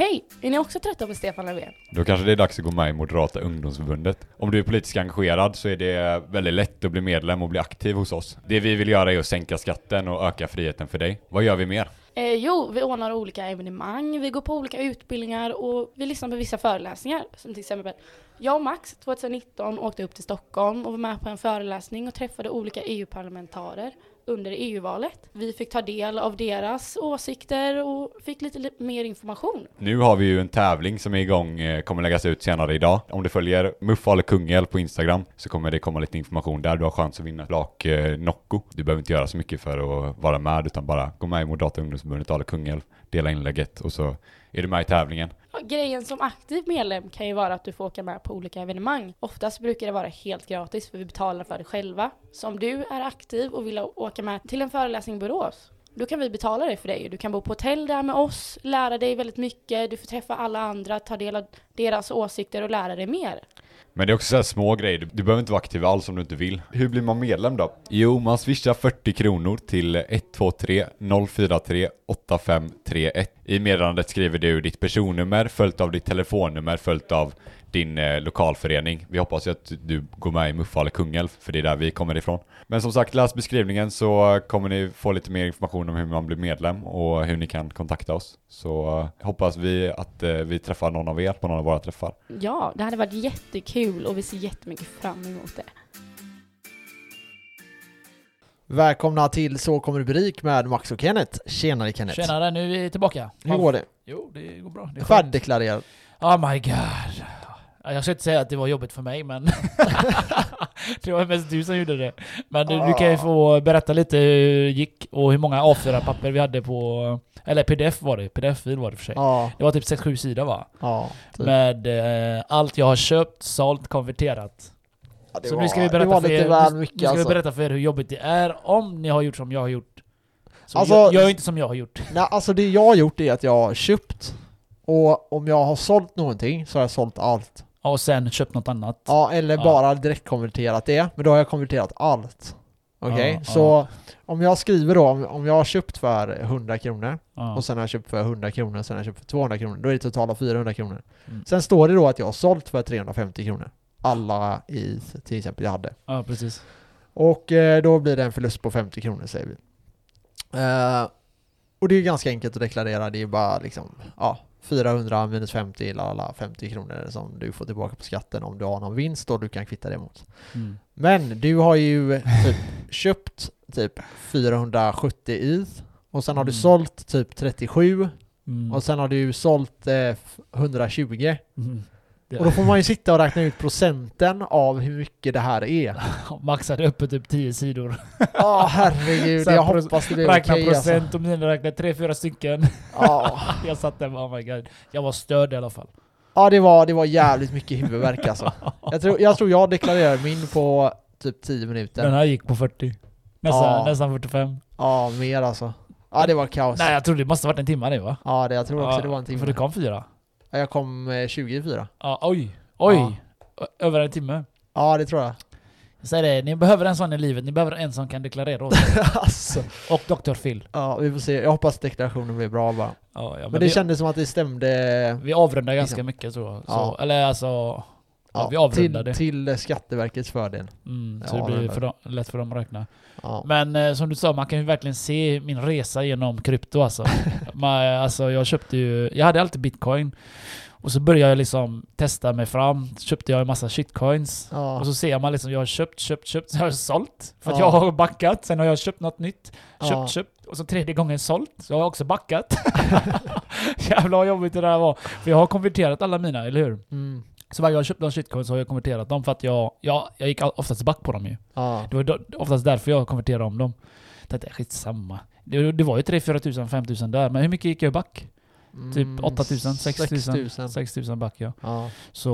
Hej! Är ni också trötta på Stefan Löfven? Då kanske det är dags att gå med i Moderata ungdomsförbundet. Om du är politiskt engagerad så är det väldigt lätt att bli medlem och bli aktiv hos oss. Det vi vill göra är att sänka skatten och öka friheten för dig. Vad gör vi mer? Eh, jo, vi ordnar olika evenemang, vi går på olika utbildningar och vi lyssnar på vissa föreläsningar. Som till exempel, jag och Max 2019 åkte upp till Stockholm och var med på en föreläsning och träffade olika EU-parlamentarer under EU-valet. Vi fick ta del av deras åsikter och fick lite mer information. Nu har vi ju en tävling som är igång, eh, kommer läggas ut senare idag. Om du följer Muff Ale Kungälv på Instagram så kommer det komma lite information där. Du har chans att vinna ett eh, Nocco. Du behöver inte göra så mycket för att vara med utan bara gå med i Moderata ungdomsförbundet Ale Kungälv, dela inlägget och så är du med i tävlingen. Grejen som aktiv medlem kan ju vara att du får åka med på olika evenemang. Oftast brukar det vara helt gratis för vi betalar för det själva. Så om du är aktiv och vill åka med till en föreläsning i Borås, då kan vi betala det för dig. Du kan bo på hotell där med oss, lära dig väldigt mycket, du får träffa alla andra, ta del av deras åsikter och lära dig mer. Men det är också så här små grejer, du, du behöver inte vara aktiv alls om du inte vill. Hur blir man medlem då? Jo, man swishar 40 kronor till 123 043 8531. I meddelandet skriver du ditt personnummer följt av ditt telefonnummer följt av din eh, lokalförening. Vi hoppas ju att du går med i Muffale Kungälv, för det är där vi kommer ifrån. Men som sagt, läs beskrivningen så kommer ni få lite mer information om hur man blir medlem och hur ni kan kontakta oss. Så eh, hoppas vi att eh, vi träffar någon av er på någon av våra träffar. Ja, det hade varit jättekul och vi ser jättemycket fram emot det. Välkomna till Så kommer rubrik med Max och Kenneth. Tjenare Kenneth. Tjenare, nu är vi tillbaka. Hur går det? Jo, det går bra. Färdigdeklarerat. Oh my god. Ja, Jag ska inte säga att det var jobbigt för mig, men det var mest du som gjorde det. Men du, du kan ju få berätta lite hur det gick och hur många A4-papper vi hade på... Eller pdf var det, pdf-fil var det för sig. Ja, Det var typ 6-7 sidor va? ja. Typ. Med eh, allt jag har köpt, sålt, konverterat. Ja, Så var, nu ska vi berätta för er, nu, ska alltså. vi berätta för er hur jobbigt det är om ni har gjort som jag har gjort. Så Alltså- gör, gör inte som jag har gjort. Nej, alltså det jag har gjort är att jag har köpt och om jag har sålt någonting så har jag sålt allt. Ja, Och sen köpt något annat. Ja, eller Ja. bara direkt konverterat det, men då har jag konverterat allt. Okej, Ja, så om jag skriver då, om, om jag har köpt för 100 kronor Ja. och sen har jag köpt för 100 kronor, sen har jag köpt för 200 kronor, då är det totala 400 kronor. Mm. Sen står det då att jag har sålt för 350 kronor. Alla i till exempel jag hade. ja, precis. Och eh, då blir det en förlust på 50 kronor säger vi. Eh, och det är ganska enkelt att deklarera, det är bara liksom, ja, 400 minus 50, alla 50 kronor som du får tillbaka på skatten om du har någon vinst och du kan kvitta det mot. Mm. Men du har ju typ köpt typ 470 i och sen har du Mm. sålt typ 37 Mm. och sen har du sålt eh, 120 Mm. Och då får man ju sitta och räkna ut procenten av hur mycket det här är. Max hade uppe typ 10 sidor. Ja herregud, Så här jag hoppas det blir Räkna okej alltså. procent och mina räknade 3-4 stycken. Ja. jag satt där och oh my god. Jag var störd i alla fall. Ja det var, det var jävligt mycket huvudvärk alltså. Jag tror, jag tror jag deklarerade min på typ 10 minuter. Den här gick på 40. Nästan, Ja. nästan 45. Ja, mer alltså. Ja det var kaos. Nej jag tror det måste varit en timme det va? Ja det, jag tror också Ja, det var en timme. För det kom fyra. Ja, Jag kom eh, 24. Ja, oj. Oj! Ja. Över en timme. Ja det tror jag. Jag säger det, ni behöver en sån i livet. Ni behöver en som kan deklarera åt er. alltså. Och Dr. Phil. Ja vi får se. Jag hoppas deklarationen blir bra bara. Ja, ja, Men, det vi, kändes som att det stämde vi avrundar ganska liksom. mycket så. så. Eller alltså... Ja, vi avrundar det. till, till Skatteverkets fördel. Mm, Ja, så det blir för dem, lätt för dem att räkna. Ja. Men eh, som du sa, man kan ju verkligen se min resa genom krypto alltså. man, alltså jag köpte ju, jag hade alltid bitcoin. Och så började jag liksom testa mig fram, köpte jag en massa shitcoins. Ja. Och så ser man liksom, jag har köpt, köpt, köpt, så har jag sålt. För att Ja. jag har backat, sen har jag köpt något nytt. Köpt, köpt, och så tredje gången sålt. Så har jag också backat. Jävlar vad jobbigt det där var. För jag har konverterat alla mina, eller hur? Mm. Så varje gång jag köpt någon shitcoin så har jag konverterat dem för att jag, jag, jag gick oftast back på dem ju. Ja. Det var då- oftast därför jag konverterade om dem. Jag tänkte, skitsamma. Det, det var ju 3 4 tusen, 5 tusen där, men hur mycket gick jag back? Typ Mm, 8 000, 6 000. 6 000. 6 000 back ja. Ja. Så,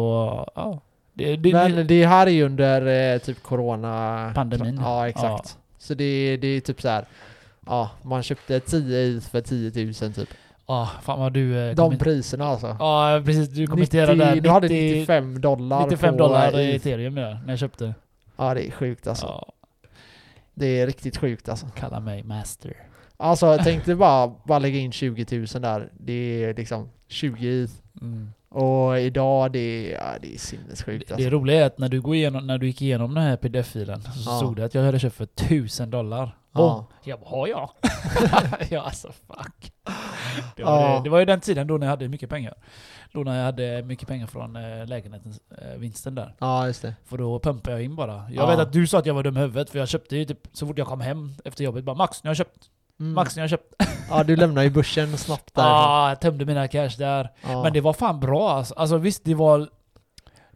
ja. Det, det, Men det, här är ju under eh, typ corona... Pandemin. Ja, exakt. Så det, det är typ så här. Ja, man köpte 10 i för 10 000 typ. Ah, fan vad du... eh, De komment- priserna alltså. Ja precis, du kommenterade 90, där. Du hade 90 95 dollar 95 på dollar i i- ethereum där, när jag köpte. Ja, det är sjukt alltså. Ja, Det är riktigt sjukt alltså. kalla mig master. Alltså jag tänkte bara, bara lägga in 20 000 där. Det är liksom 20 Mm. Och idag, det är, ja, det är sinnessjukt Det alltså. roliga är att när du, går igenom, när du gick igenom den här pdf-filen så Ja. stod det att jag hade köpt för 1000 dollar. Ja. Jag bara, har jag? ja alltså fuck. Det var, Ja. det, det var ju den tiden då när jag hade mycket pengar. Då när jag hade mycket pengar från eh, lägenhetens eh, vinsten där. Ja, just det. För då pumpade jag in bara. Jag Ja. vet att du sa att jag var dum i huvudet för jag köpte ju typ så fort jag kom hem efter jobbet bara Max, nu har jag köpt. Mm. Max, nu har jag köpt. Ja, du lämnar ju börsen snabbt Ja, därifrån. ah, jag tömde mina cash där. Ja. Men det var fan bra alltså. alltså visst, det var...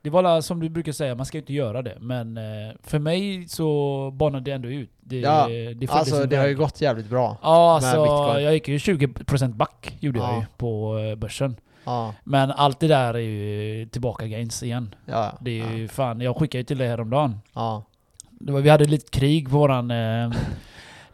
Det var som du brukar säga, man ska inte göra det. Men eh, för mig så banade det ändå ut. Det, Ja, det följde Alltså det har ju gått jävligt bra. Ja, alltså Bitcoin. jag gick ju 20% back gjorde jag Ja. ju på eh, börsen. Ja, Men allt det där är ju tillbaka gains igen. ja, Det är ja. ju fan, jag skickade ju till dig häromdagen. ja. Det var, vi hade lite krig på våran eh,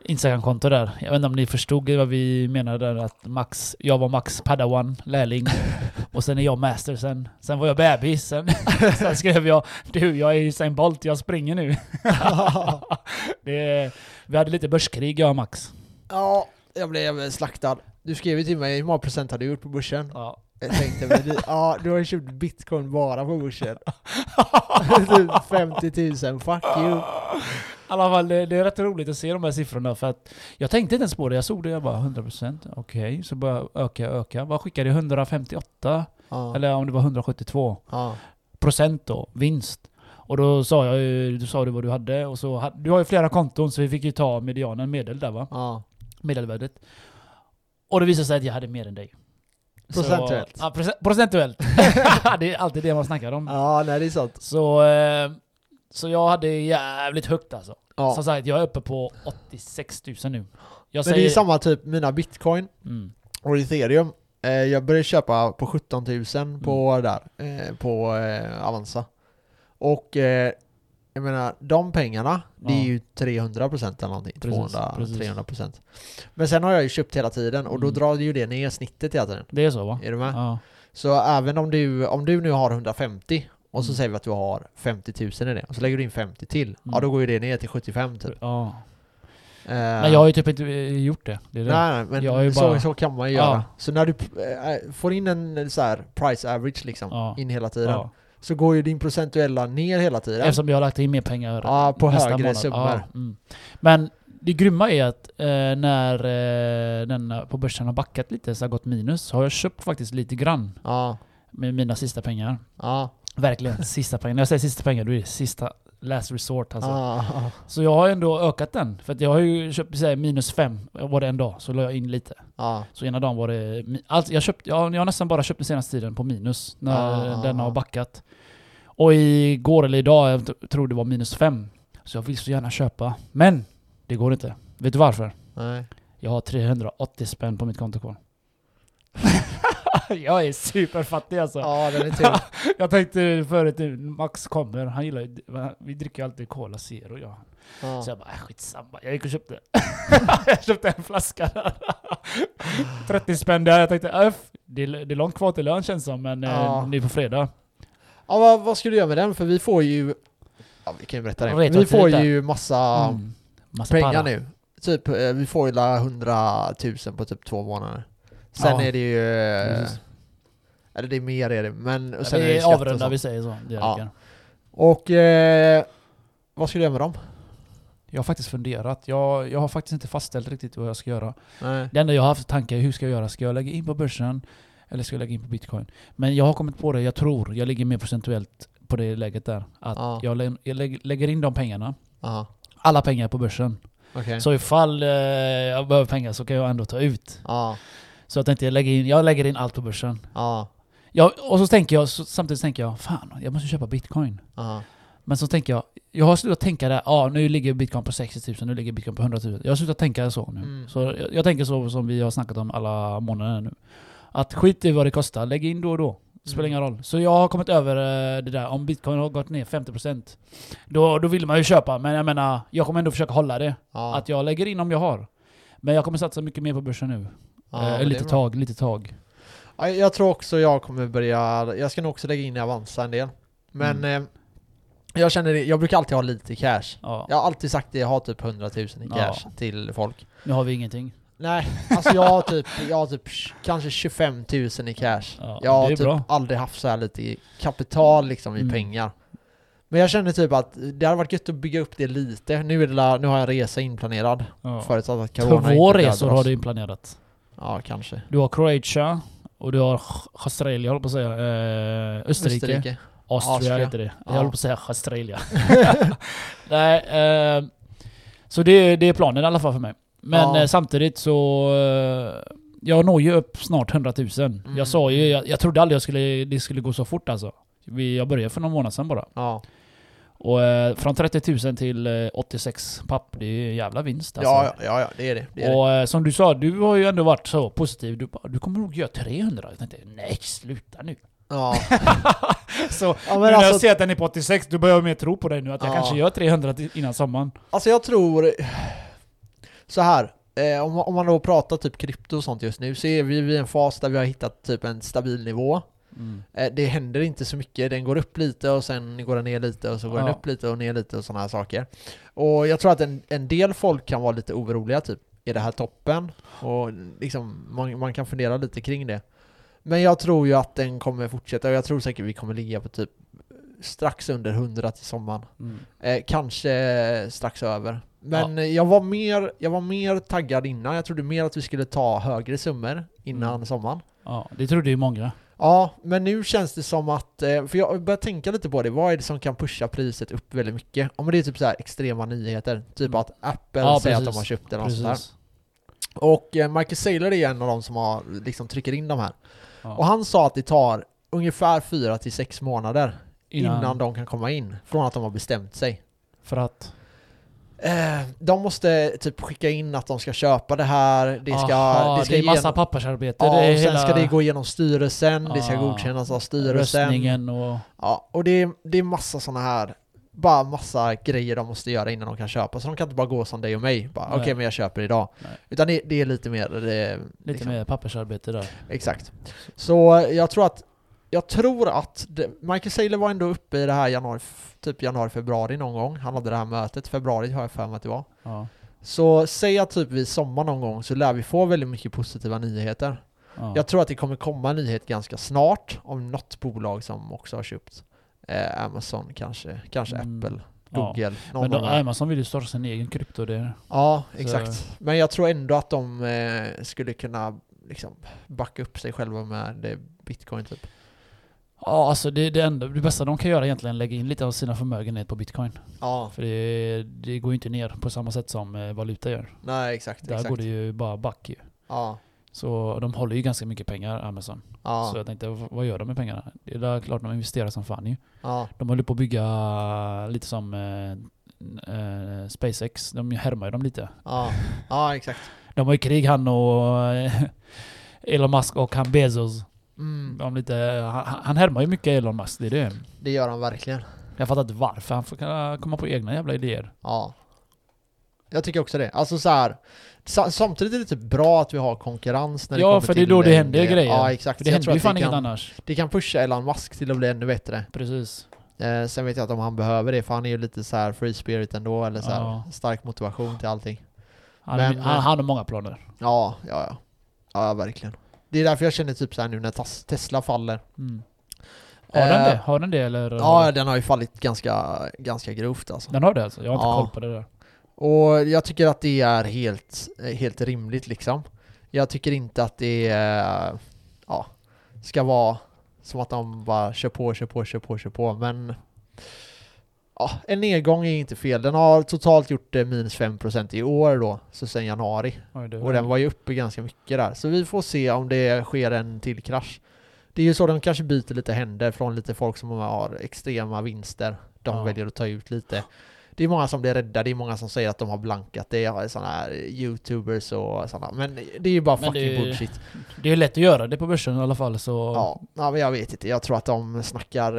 Instagram-konto där. Jag vet inte om ni förstod vad vi menade där, att Max, jag var Max Padawan, lärling. och sen är jag master sen. Sen var jag bebis. Sen, sen skrev jag Du, jag är Usain Bolt, jag springer nu. det, vi hade lite börskrig jag och Max. ja, jag blev slaktad. Du skrev ju till mig, hur många procent har du gjort på börsen? Ja. Jag tänkte, men du, ja, du har ju köpt bitcoin bara på börsen. typ 50 000, fuck you. Alla fall, det, det är rätt roligt att se de här siffrorna för att jag tänkte inte ens på det. Jag såg det, jag bara 100% okej. Så började jag öka, öka. Vad skickade jag? 158? Ja, Eller om det var 172 ja, procent då, vinst. Och då sa jag ju, du sa du vad du hade och så du har ju flera konton så vi fick ju ta medianen, medel där va? ja. Medelvärdet. Och det visade sig att jag hade mer än dig. Så- Procentuellt. ja, procent, procentuellt. det är alltid det man snackar om. Ja, nej det är sant. Så, eh, så jag hade jävligt högt alltså. Ja. Som sagt, jag är uppe på 86 000 nu. Jag Men det är samma typ, mina bitcoin Mm. och ethereum. Eh, jag började köpa på 17 000 på Mm. där, eh, på eh, Avanza. Och eh, jag menar, de pengarna, det är Ja. ju 300% eller någonting. Precis, 200, precis. 300%. Men sen har jag ju köpt hela tiden och då Mm. drar ju det ner snittet hela tiden. Det är så va? Är du med? Ja. Så även om du, om du nu har 150 och så Mm. säger vi att du har 50 000 i det och så lägger du in 50 till. Ja Mm. då går ju det ner till 75 typ. ja. Eh, Men jag har ju typ inte eh, gjort det. det, det. Nej, nej men Jag så, bara- så kan man ju Ja. göra. Så när du äh, får in en så här price average liksom, Ja. in hela tiden, Ja. så går ju din procentuella ner hela tiden. Eftersom jag har lagt in mer pengar Ja, på nästa högre månad. summor. Ja, mm. Men det grymma är att eh, när eh, den på börsen har backat lite, så har gått minus, så har jag köpt faktiskt lite grann Ja, med mina sista pengar. Verkligen, sista pengar. När jag säger sista pengar, då är det sista last resort alltså. ja. Så jag har ändå ökat den. För jag har ju köpt här, minus fem, var det en dag, så la jag in lite. ja. Så ena dagen var det... Alltså jag, köpt, jag, jag har nästan bara köpt den senaste tiden på minus, när Ah. den har backat. Och igår eller idag, jag tror det var minus fem. Så jag vill så gärna köpa. Men! Det går inte. Vet du varför? Nej. Jag har 380 spänn på mitt konto kvar. jag är superfattig alltså. Ja, den är tur. Jag tänkte förut Max kommer, han gillar ju, vi dricker ju alltid Cola Zero ja. Ja. Så jag bara, äh, skitsamma. Jag gick och köpte. jag köpte en flaska där. 30 spänn där. Jag tänkte, öff, det är, det är långt kvar till lön känns som, men Ja. eh, nu på fredag. ja vad, vad ska du göra med den? För vi får ju... Ja, vi kan ju berätta det. Jag Vi får det ju massa Mm. Massa pengar para. nu. Typ, eh, vi får ju la 100 000 på typ två månader. Sen Ja. är det ju... eh, Precis. Eller det är mer är det, men... Sen Ja, är det och avrundar, sånt. vi säger så. Det Ja. Och eh, vad ska du göra med dem? Jag har faktiskt funderat. Jag, jag har faktiskt inte fastställt riktigt vad jag ska göra. Nej. Det enda jag har haft tankar är hur ska jag göra? Ska jag lägga in på börsen? Eller ska jag lägga in på bitcoin? Men jag har kommit på det, jag tror, jag ligger mer procentuellt på det läget där. Att Ja. jag, lä- jag lä- lägger in de pengarna, Aha, alla pengar på börsen. okej. Så ifall eh, jag behöver pengar så kan jag ändå ta ut. Ja, Så jag tänkte jag lägger in, jag lägger in allt på börsen. ja, Jag, och så tänker jag, så, samtidigt tänker jag, fan jag måste köpa bitcoin. ja. Men så tänker jag, jag har slutat tänka där, ja nu ligger bitcoin på 60 000, nu ligger bitcoin på 100 000. Jag har slutat tänka så nu. Mm. Så jag, jag tänker så som vi har snackat om alla månader nu. Att skit i vad det kostar, lägg in då och då. Spelar Mm. ingen roll. Så jag har kommit över eh, det där, om bitcoin har gått ner 50% då, då vill man ju köpa, men jag menar, jag kommer ändå försöka hålla det. ja. Att jag lägger in om jag har. Men jag kommer satsa mycket mer på börsen nu. Ja, eh, lite tag, lite tag. Ja, Jag tror också jag kommer börja, jag ska nog också lägga in i Avanza en del. Men Mm. eh, jag känner det, jag brukar alltid ha lite cash. Ja. Jag har alltid sagt det, jag har typ 100 000 i Ja. cash till folk. Nu har vi ingenting. Nej, alltså jag har typ, jag har typ kanske 25 000 i cash. Ja, jag har typ bra. aldrig haft så här lite kapital liksom i Mm. pengar. Men jag känner typ att det hade varit gött att bygga upp det lite. Nu, är det nu har jag en resa inplanerad. Ja. Förutsatt att corona Två resor har du inplanerat. Ja, kanske. Du har Croatia och du har Australien, håller på att säga. Eh, Österrike. Österrike. Austria Austria. heter det. Jag Ja. håller på att säga Australien. Nej, eh, så det, det är planen i alla fall för mig. Men Ja. eh, samtidigt så... Eh, jag når ju upp snart 100 000. Mm. Jag sa ju, jag, jag trodde aldrig jag skulle, det skulle gå så fort alltså. Vi, jag började för någon månad sedan bara. Ja. Och eh, från 30 000 till eh, 86 papp, det är en jävla vinst alltså. Ja, ja, ja, det är det. det, är. Och eh, som du sa, du har ju ändå varit så positiv. Du, bara, du kommer nog göra 300. Jag tänkte, nej sluta nu. Ja. så ja, nu när jag alltså, ser att den är på 86, då börjar jag mer tro på dig nu. Att jag Ja. kanske gör 300 till- innan sommaren. alltså jag tror... Så här. Eh, om, man- om man då pratar typ krypto och sånt just nu så är vi vid en fas där vi har hittat typ en stabil nivå. Eh, Det händer inte så mycket, den går upp lite och sen går den ner lite och så går den Ja. upp lite och ner lite och sådana här saker. Och jag tror att en, en del folk kan vara lite oroliga typ, är det här toppen? Och liksom, man, man kan fundera lite kring det. Men jag tror ju att den kommer fortsätta och jag tror säkert vi kommer ligga på typ strax under 100 till sommaren. Mm. Eh, kanske strax över. Men eh, jag, var mer, jag var mer taggad innan, jag trodde mer att vi skulle ta högre summor innan Mm. sommaren. Ja, det trodde ju många. Ja, men nu känns det som att, eh, för jag börjar tänka lite på det, vad är det som kan pusha priset upp väldigt mycket? Om det är typ så här extrema nyheter, typ Mm. att Apple Ja, säger att precis. de har köpt eller något sånt där. Precis. Och eh, Michael Saylor är en av de som har, liksom trycker in de här. Ja. Och han sa att det tar ungefär 4 till 6 månader innan. Innan, de kan komma in, från att de har bestämt sig. För att... Eh, de måste typ skicka in att de ska köpa det här, det ska... Aha, det ska det är massa pappersarbete. Ja, och sen hela ska det gå igenom styrelsen, det ska Ja. godkännas av styrelsen. röstningen och... Ja, och det är, det är massa sådana här, bara massa grejer de måste göra innan de kan köpa. Så de kan inte bara gå som dig och mig, bara okej Nej. men jag köper idag. Nej. Utan det, det är lite mer, det, Lite liksom, mer pappersarbete där. Exakt. Så jag tror att, jag tror att, det, Michael Saylor var ändå uppe i det här januari, typ januari, februari någon gång. Han hade det här mötet, februari har jag för mig att det var. Ja. Så säg att typ vid sommar någon gång så lär vi få väldigt mycket positiva nyheter. Ja. Jag tror att det kommer komma en nyhet ganska snart om något bolag som också har köpt eh, Amazon kanske, kanske Mm. Apple, Ja. Google, någon Men de. Amazon vill ju starta sin egen krypto. Det. Ja, Så- exakt. Men jag tror ändå att de eh, skulle kunna liksom backa upp sig själva med bitcoin typ. Ja, alltså det, det, enda, det bästa de kan göra egentligen är lägga in lite av sina förmögenhet på bitcoin. Ja, För det, det går ju inte ner på samma sätt som eh, valuta gör. nej exakt. Där exakt. går det ju bara back ju. Ja, Så de håller ju ganska mycket pengar, Amazon. ja, Så jag tänkte, vad gör de med pengarna? Det är klart de investerar som fan ju. ja, De håller på att bygga lite som eh, eh, SpaceX. De härmar ju dem lite. ja, ja, exakt. De har ju krig han och eh, Elon Musk och han Bezos. Mm, De lite, han, han härmar ju mycket Elon Musk, det är det. det gör han verkligen. Jag fattar inte varför. Han får kunna komma på egna jävla idéer. Ja. Jag tycker också det. Alltså så här. sa- Samtidigt är det typ bra att vi har konkurrens när det Ja, kommer för det är till, då det händer grejer. Ja, exakt. För det jag händer ju fan det inget annars. det kan pusha Elon Musk till att bli ännu bättre. Precis. Eh, sen vet jag inte om han behöver det, för han är ju lite så här free spirit ändå, eller så Ja. stark motivation till allting. Han, Men, han, eh, han har många planer. Ja, ja, ja. Ja, verkligen. Det är därför jag känner typ så här nu när Tesla faller. Mm. Har den Eh, det? Har den det eller? Ja, den har ju fallit ganska, ganska grovt alltså. Den har det alltså? Jag har inte Ja. koll på det där. Och jag tycker att det är helt, helt rimligt liksom. Jag tycker inte att det eh, ja, ska vara som att de bara kör på, kör på, kör på, kör på. Men ja, en nedgång är inte fel. Den har totalt gjort eh, minus 5% i år då, så sen januari. Oj, Och den var ju uppe ganska mycket där. Så vi får se om det sker en till krasch. Det är ju så de kanske byter lite händer från lite folk som har extrema vinster. De Ja. väljer att ta ut lite. Det är många som blir rädda, det är många som säger att de har blankat. Det är sådana här youtubers och sådana. Men det är ju bara Men fucking det- bullshit. Det är lätt att göra det på börsen i alla fall så... Ja, ja, men jag vet inte. Jag tror att de snackar...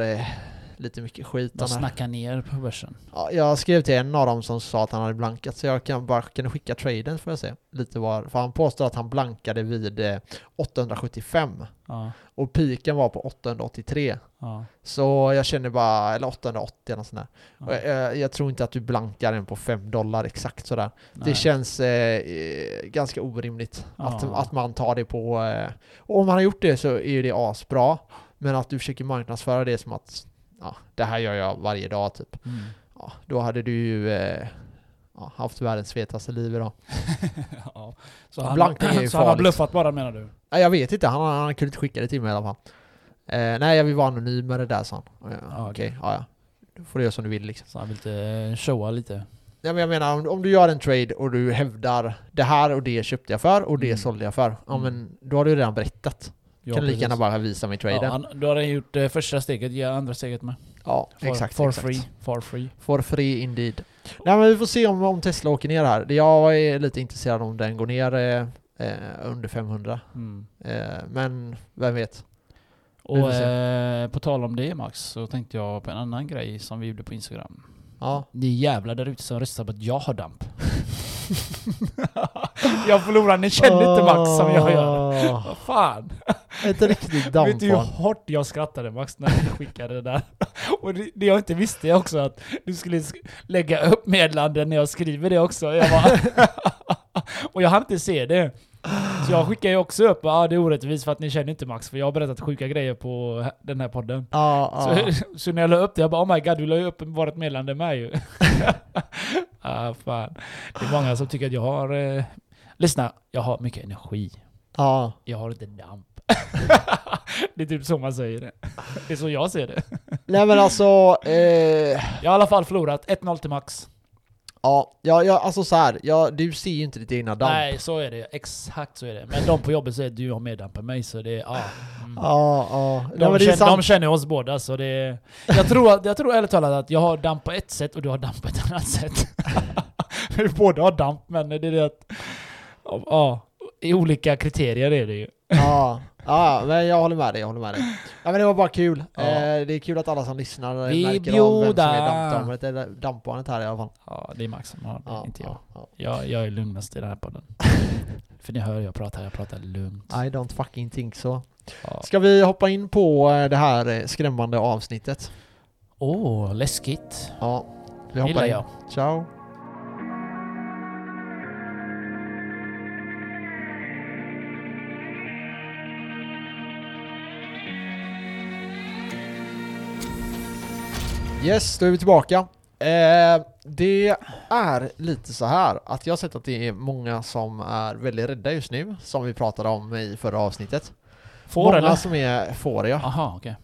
Eh, lite mycket skit. De Den snackar ner på börsen. Ja, jag skrev till en av dem som sa att han hade blankat så jag kan bara kan skicka traden får jag se lite var. För han påstår att han blankade vid eh, 875 Ja, och piken var på 883. ja, Så jag känner bara, eller 880 eller något sånt där. Ja. jag, jag tror inte att du blankar en på 5 dollar exakt sådär. Nej. Det känns eh, eh, ganska orimligt att, att man tar det på... Eh, och om man har gjort det så är ju det asbra. Men att du försöker marknadsföra det som att ja, det här gör jag varje dag typ. Mm. Ja, då hade du ju eh, ja, haft världens fetaste liv idag. ja. Så han, Blankning är ju så han har bluffat bara menar du? Nej, jag vet inte, han, han kunde inte skicka det till mig i alla fall. Eh, nej, jag vill vara anonym med det där sa han. Ja, Ja, Okej, okej. ja, ja. Då får du göra som du vill liksom. Så han vill inte showa lite? Ja, men jag menar, om, om du gör en trade och du hävdar det här och det köpte jag för och det Mm. sålde jag för. Ja, Mm. men då har du redan berättat. Ja, kan lika gärna bara visa mig traden. Ja, Ja, han, då har han gjort eh, första steget, ge andra steget med. For, exakt. For exakt. free. For free. For free indeed. Nej men vi får se om, om Tesla åker ner här. Jag är lite intresserad om den går ner eh, eh, under 500. Mm. Eh, men vem vet? Och eh, på tal om det Max, så tänkte jag på en annan grej som vi gjorde på Instagram. Ja. Ni jävlar där ute som röstar på att jag har damp. jag förlorar, ni känner inte Max som jag gör. Åh, Vad fan? Ett riktigt Vet du hur hårt jag skrattade Max när du skickade det där? Och det, det jag inte visste också att du skulle sk- lägga upp meddelanden när jag skriver det också. Jag bara och jag hann inte se det. Så jag skickar ju också upp, ja ah, det är orättvist för att ni känner inte Max, för jag har berättat sjuka grejer på den här podden. Ja, ja. Så, så när jag la upp det, jag bara oh my god, du la ju upp vårt meddelande med ju. ah, fan. Det är många som tycker att jag har... Eh, lyssna, jag har mycket energi. ja. Jag har inte damp. det är typ så man säger det. Det är så jag ser det. Nej men alltså, eh, Jag har i alla fall förlorat 1-0 till Max. Ja, ja, ja, alltså så här, ja, du ser ju inte ditt egna damp. Nej, så är det. Exakt så är det. Men de på jobbet säger att du har mer damp än mig, så det är... Ja. Mm. Ja, ja. Nej, De, är känner, sant. de känner oss båda, så det är... Jag tror, jag tror ärligt talat att jag har damp på ett sätt och du har damp på ett annat sätt. Vi båda har damp, men det är det att... Ja, i olika kriterier är det ju. Ja, ja, men jag håller med dig, jag håller med dig. Ja men det var bara kul. Ja. Eh, det är kul att alla som lyssnar Vi märker av vem som bjuda. är dampbarnet, eller dampbarnet här i alla fall. Ja, det är Max som har det, Ja, inte jag. ja, jag. Jag är lugnast i den här podden. För ni hör, jag pratar, jag pratar lugnt. I don't fucking think so. Ja. Ska vi hoppa in på eh, det här eh, skrämmande avsnittet? Åh, läskigt. Ja, vi hoppar in. jag. Ciao. Yes, då är vi tillbaka. Eh, det är lite så här att jag har sett att det är många som är väldigt rädda just nu, som vi pratade om i förra avsnittet. Får många eller? som är får, ja. Aha, okej.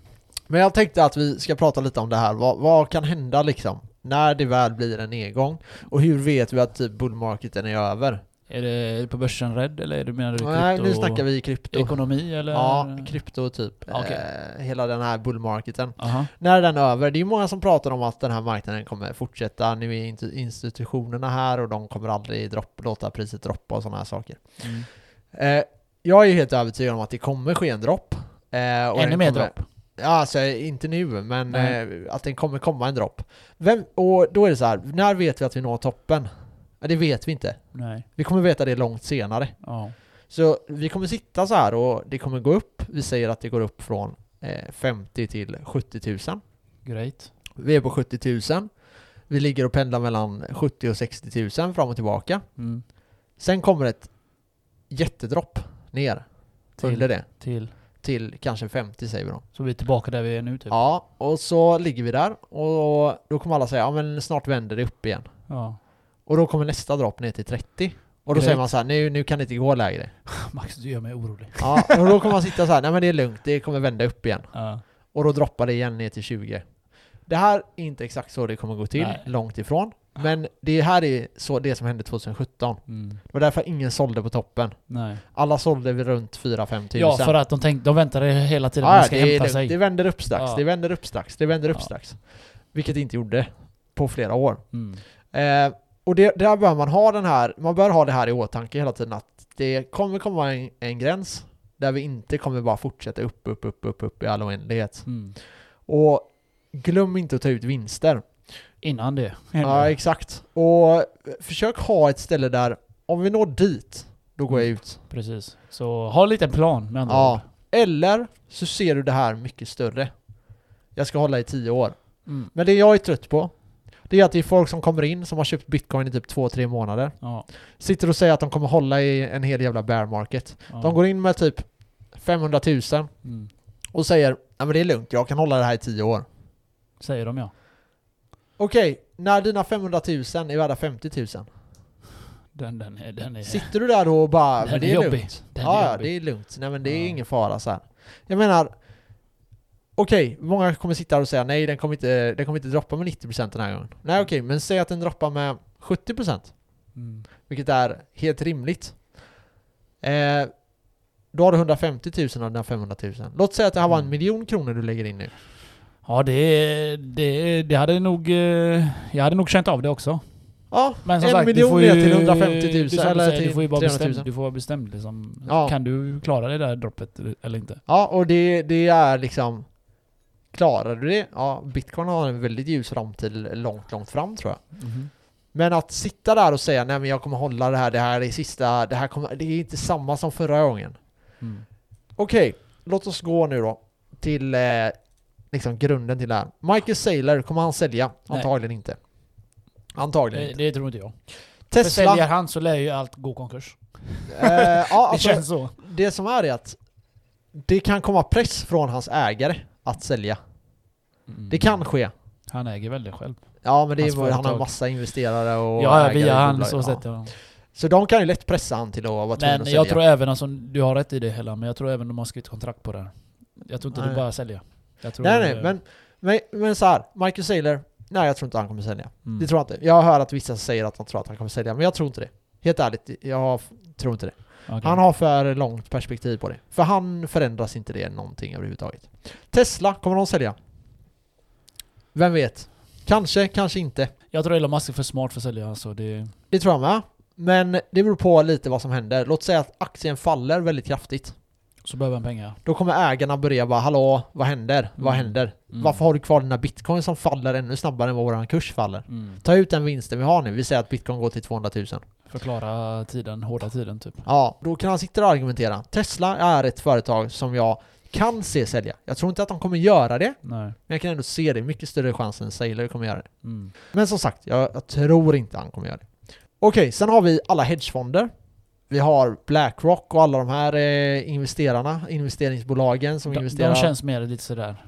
Men jag tänkte att vi ska prata lite om det här. Vad, vad kan hända liksom? När det väl blir en nedgång? Och hur vet vi att typ bullmarketen är över? Är det på börsen rädd eller är det, menar du Nej, nu krypto- snackar vi krypto. Ekonomi eller? Ja, krypto typ. Okej. Eh, hela den här bullmarketen. Aha. När är den över? Det är många som pratar om att den här marknaden kommer fortsätta. Nu är institutionerna här och de kommer aldrig dropp, låta priset droppa och sådana här saker. Mm. Eh, jag är helt övertygad om att det kommer ske en dropp. Eh, Ännu mer dropp? Ja, alltså inte nu, men Nej. eh, att den kommer komma en dropp. Vem, och då är det så här, när vet vi att vi når toppen? Ja, det vet vi inte. Nej. Vi kommer veta det långt senare. Ja. Så vi kommer sitta så här och det kommer gå upp. Vi säger att det går upp från eh, 50 till 70 000. Great. Vi är på 70 000. Vi ligger och pendlar mellan 70 och 60 000 fram och tillbaka. Mm. Sen kommer ett jättedropp ner Till? det. Till. Till kanske 50 säger vi då. Så vi är tillbaka där vi är nu typ? Ja, och så ligger vi där och då kommer alla säga ja men snart vänder det upp igen. Ja. Och då kommer nästa dropp ner till 30. Och då Direkt. säger man så här, nu, nu kan det inte gå lägre. Max, du gör mig orolig. Ja, och då kommer man sitta så här, nej men det är lugnt, det kommer vända upp igen. Ja. Och då droppar det igen ner till 20. Det här är inte exakt så det kommer gå till, Nej. långt ifrån. Men det här är så det som hände 2017. Mm. Det var därför ingen sålde på toppen. Nej. Alla sålde vid runt 4-5 tusen. Ja, för att de tänkte, de väntade hela tiden Ja, att det ska det, hämta lugnt. sig. det vänder upp strax, Ja. det vänder upp strax, det vänder upp Ja. strax. Vilket det inte gjorde på flera år. Mm. Eh, och det, där bör man ha den här, man bör ha det här i åtanke hela tiden att det kommer komma en, en gräns där vi inte kommer bara fortsätta upp, upp, upp, upp, upp i all oändlighet. Mm. Och glöm inte att ta ut vinster. Innan det Ja, exakt. Och försök ha ett ställe där, om vi når dit, då går jag ut. Precis. Så ha en liten plan med andra Ja. Eller så ser du det här mycket större. Jag ska hålla i tio år. Mm. Men det jag är trött på, det är att det är folk som kommer in som har köpt bitcoin i typ två, tre månader. Ja. Sitter och säger att de kommer hålla i en hel jävla bear market. Ja. De går in med typ 500 000 Mm. och säger ja men det är lugnt, jag kan hålla det här i tio år. Säger de ja. Okej, när dina 500 000 är värda 50 000. Den, den är... Den är, Sitter du där då och bara, Den men det är är lugnt. Den är ja, ja, jobbig. det är lugnt. Nej men det är Ja. ingen fara så här. Jag menar, okej, många kommer sitta här och säga nej den kommer inte, den kommer inte droppa med 90% den här gången. Nej okej, men säg att den droppar med 70%. Mm. Vilket är helt rimligt. Eh, då har du 150 000 av dina 500 000. Låt säga att det här var en Mm. miljon kronor du lägger in nu. Ja det, det, det hade nog... eh, Jag hade nog känt av det också. Ja, Men som en sagt, du miljon får ner till 150 det är 000 som du eller till du får ju bara 300 000. bestäm, Du får vara bestämd liksom. Ja. Kan du klara det där droppet eller inte? Ja, och det, det är liksom... Klarar du det? Ja, bitcoin har en väldigt ljus framtid långt, långt fram tror jag. Mhm. Men att sitta där och säga nej men jag kommer hålla det här, det här är sista, det här kommer, det är inte samma som förra gången. Mm. Okej, låt oss gå nu då till eh, liksom grunden till det här. Michael Saylor, kommer han sälja? Nej. Antagligen inte. Antagligen Det, inte. det tror inte jag. För Tesla, säljer han så lär ju allt gå konkurs. eh, ja, det alltså, känns så. det som är är att det kan komma press från hans ägare att sälja. Mm. Det kan ske. Han äger väl det själv. Ja men det är, han har massa investerare och Ja, ja, via han så Ja. sätt ja. Så de kan ju lätt pressa han till att vara tvungen Men att jag sälja. tror även, alltså, du har rätt i det hela, men jag tror även de har skrivit kontrakt på det här. Jag tror inte Nej. du bara säljer. Jag tror, Nej nej, eh, men, men, men så här, Michael Saylor, nej jag tror inte han kommer sälja. mm. Det tror jag inte. Jag hör att vissa säger att de tror att han kommer sälja, men jag tror inte det. Helt ärligt, jag tror inte det. Okej. Han har för långt perspektiv på det. För han förändras inte det någonting överhuvudtaget. Tesla, kommer de sälja? Vem vet? Kanske, kanske inte. Jag tror Elon Musk är för smart för att sälja, alltså det... Det tror jag med. Men det beror på lite vad som händer. Låt säga att aktien faller väldigt kraftigt. Så behöver han pengar. Då kommer ägarna börja bara hallå, vad händer? Vad Mm. händer? Mm. Varför har du kvar dina bitcoin som faller ännu snabbare än vad våran kurs faller? Mm. Ta ut den vinsten vi har nu. Vi säger att bitcoin går till 200 000. Förklara tiden, hårda tiden typ. Ja, då kan han sitta och argumentera. Tesla är ett företag som jag kan se sälja. Jag tror inte att de kommer göra det, Nej. men jag kan ändå se det. Mycket större chans än Sailor kommer göra det. Mm. Men som sagt, jag, jag tror inte han kommer göra det. Okej, sen har vi alla hedgefonder. Vi har Blackrock och alla de här eh, investerarna, investeringsbolagen som De, investerar. de känns mer lite sådär.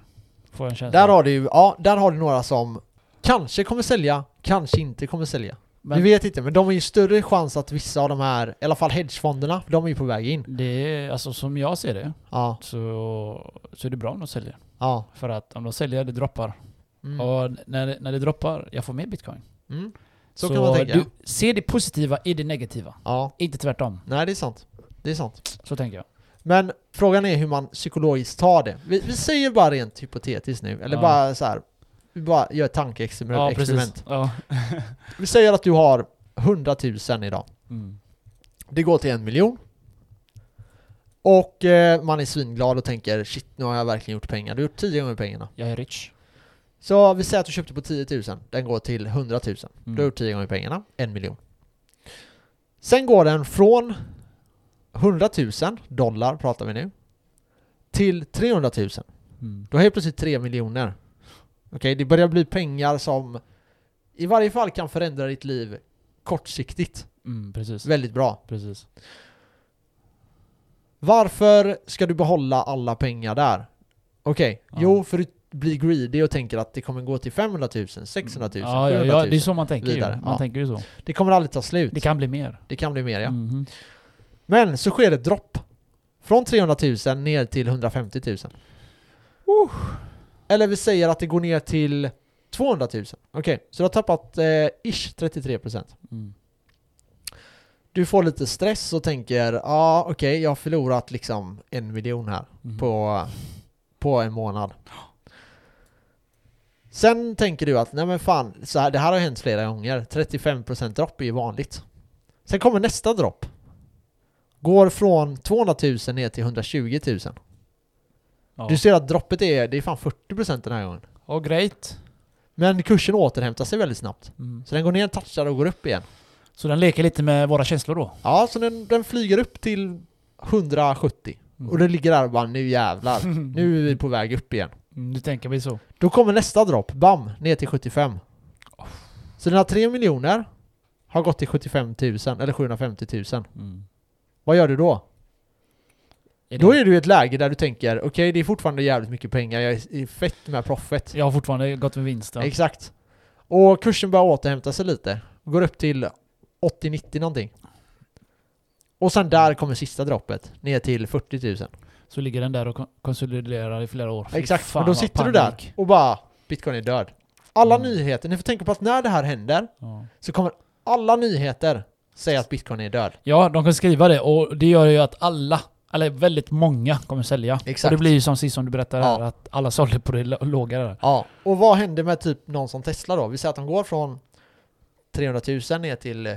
Får en känsla. Där har du ju, ja, där har du några som kanske kommer sälja, kanske inte kommer sälja. Men Vi vet inte, men de har ju större chans att vissa av de här, i alla fall hedgefonderna, de är ju på väg in. det är, alltså som jag ser det, Ja, så, så är det bra om de säljer. ja. För att om de säljer, det droppar. Mm. Och när, när det droppar, jag får mer bitcoin. Mm. Så, kan man tänka. du ser det positiva i det negativa. Ja, Inte tvärtom. nej det är sant. Det är sant. Så tänker jag. Men frågan är hur man psykologiskt tar det. Vi, vi säger bara rent hypotetiskt nu, eller Ja. bara så här. Vi bara gör ett tankeexperiment. Ja. Ja. Vi säger att du har 100 000 idag. Mm. Det går till en miljon. Och eh, man är svinglad och tänker shit, nu har jag verkligen gjort pengar. Du har gjort 10 gånger pengarna. Jag är rich. Så vi säger att du köpte på 10 000. Den går till 100 000. Mm. Du har gjort 10 gånger pengarna. En miljon. Sen går den från 100 000 dollar, pratar vi nu, till 300 000. Mm. Då har jag plötsligt 3 miljoner. Okej, det börjar bli pengar som i varje fall kan förändra ditt liv kortsiktigt. Mm, precis. Väldigt bra. Precis. Varför ska du behålla alla pengar där? Okej, Ja. jo för du blir greedy och tänker att det kommer gå till 500 000, 600 000, Ja, ja, 700 ja, 000. det är så man tänker vidare. ju. Man Ja. tänker ju så. Det kommer aldrig ta slut. Det kan bli mer. Det kan bli mer ja. Mhm. Men så sker ett dropp. Från 300 000 ner till 150 000. Eller vi säger att det går ner till 200 000. Okej, så du har tappat eh, ish 33%. Mm. Du får lite stress och tänker, ja ah, okej, jag har förlorat liksom en miljon här Mhm. på, på en månad. Sen tänker du att, nej men fan, så här, det här har hänt flera gånger. 35% dropp är ju vanligt. Sen kommer nästa dropp. Går från 200 000 ner till 120 000. Ja. Du ser att droppet är, det är fan 40% den här gången. Ja, great. Men kursen återhämtar sig väldigt snabbt. Mm. Så den går ner, touchar och går upp igen. Så den leker lite med våra känslor då? Ja, så den, den flyger upp till 170. Mm. Och det ligger där och bara nu jävlar. Nu är vi på väg upp igen. Mm, du tänker mig så? Då kommer nästa dropp, bam, ner till 75. Så dina 3 miljoner har gått till 75 000, eller 750 000. Mm. Vad gör du då? Är Då är du i ett läge där du tänker, okej det är fortfarande jävligt mycket pengar, jag är fett med profit. Jag har fortfarande gått med vinst. Ja. Exakt. Och kursen börjar återhämta sig lite. Går upp till 80-90 någonting. Och sen där kommer sista droppet, ner till 40 000. Så ligger den där och kon- konsoliderar i flera år. Fy Exakt, och då sitter du där panik. och bara, bitcoin är död. Alla Mm. nyheter, ni får tänka på att när det här händer Ja. så kommer alla nyheter säga att bitcoin är död. ja, de kan skriva det och det gör ju att alla, eller väldigt många, kommer sälja. Exakt. Och det blir ju som sist som du berättade Ja. här, att alla sålde på det låga där. Ja, och vad händer med typ någon som Tesla då? Vi säger att de går från 300 000 ner till eh,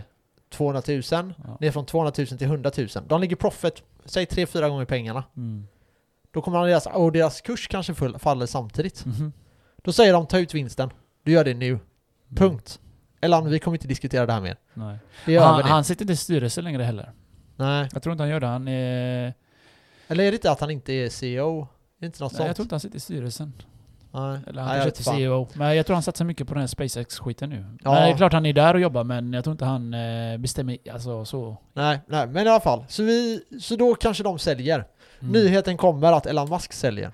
200 000, Ja. ner från 200 000 till 100 000. De ligger profit, säg 3-4 gånger pengarna. Mm. Då kommer deras, och deras kurs kanske faller samtidigt. Mhm. Då säger de ta ut vinsten. Du gör det nu. Mm. Punkt. Eller vi kommer inte diskutera det här mer. Nej. Det Han, han sitter inte i styrelsen längre heller. Nej. Jag tror inte han gör det. Han är... Eller är det inte att han inte är CEO? Är det inte något Nej, jag sånt? tror inte han sitter i styrelsen. Nej. Eller Nej, han jag kanske inte. CEO. Men jag tror han satsar mycket på den här SpaceX-skiten nu. Ja. Men det är klart han är där och jobbar men jag tror inte han eh, bestämmer, alltså så. nej, nej, men i alla fall. Så, vi, så då kanske de säljer. Mm. Nyheten kommer att Elon Musk säljer.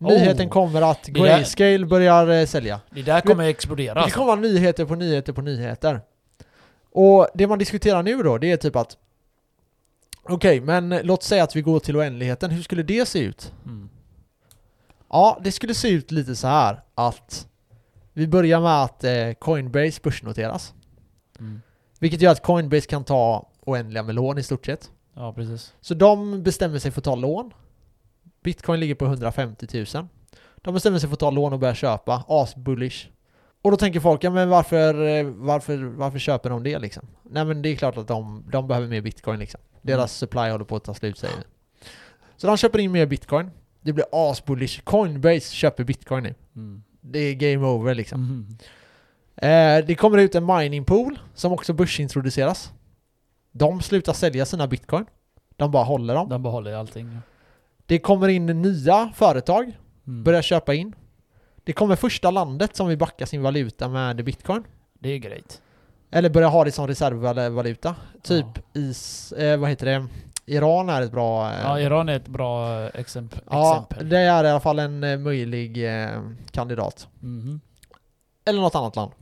Oh. Nyheten kommer att där- Grayscale börjar eh, sälja. Det där kommer explodera Det kommer vara nyheter på nyheter på nyheter. Och det man diskuterar nu då, det är typ att Okej, men låt säga att vi går till oändligheten. Hur skulle det se ut? Mm. Ja, det skulle se ut lite så här att vi börjar med att eh, Coinbase börsnoteras. Mm. Vilket gör att Coinbase kan ta oändliga med lån i stort sett. Ja, precis. Så de bestämmer sig för att ta lån. Bitcoin ligger på 150 000. De bestämmer sig för att ta lån och börja köpa. Asbullish. Och då tänker folk, ja men varför, eh, varför, varför köper de det liksom? Nej men det är klart att de, de behöver mer bitcoin liksom. Deras supply håller på att ta slut säger vi. Så de köper in mer bitcoin. Det blir asbullish. Coinbase köper bitcoin nu. Mm. Det är game over liksom. Mhm. Eh, det kommer ut en mining pool som också börsintroduceras. De slutar sälja sina bitcoin. De bara håller dem. De behåller allting. Det kommer in nya företag, Mm. börjar köpa in. Det kommer första landet som vill backa sin valuta med bitcoin. Det är great. Eller börja ha det som reservvaluta. Typ is, eh, vad heter det? Iran är ett bra... Eh, Ja, Iran är ett bra eh, exempel. ja, det är i alla fall en eh, möjlig eh, kandidat. Mhm. Eller något annat land.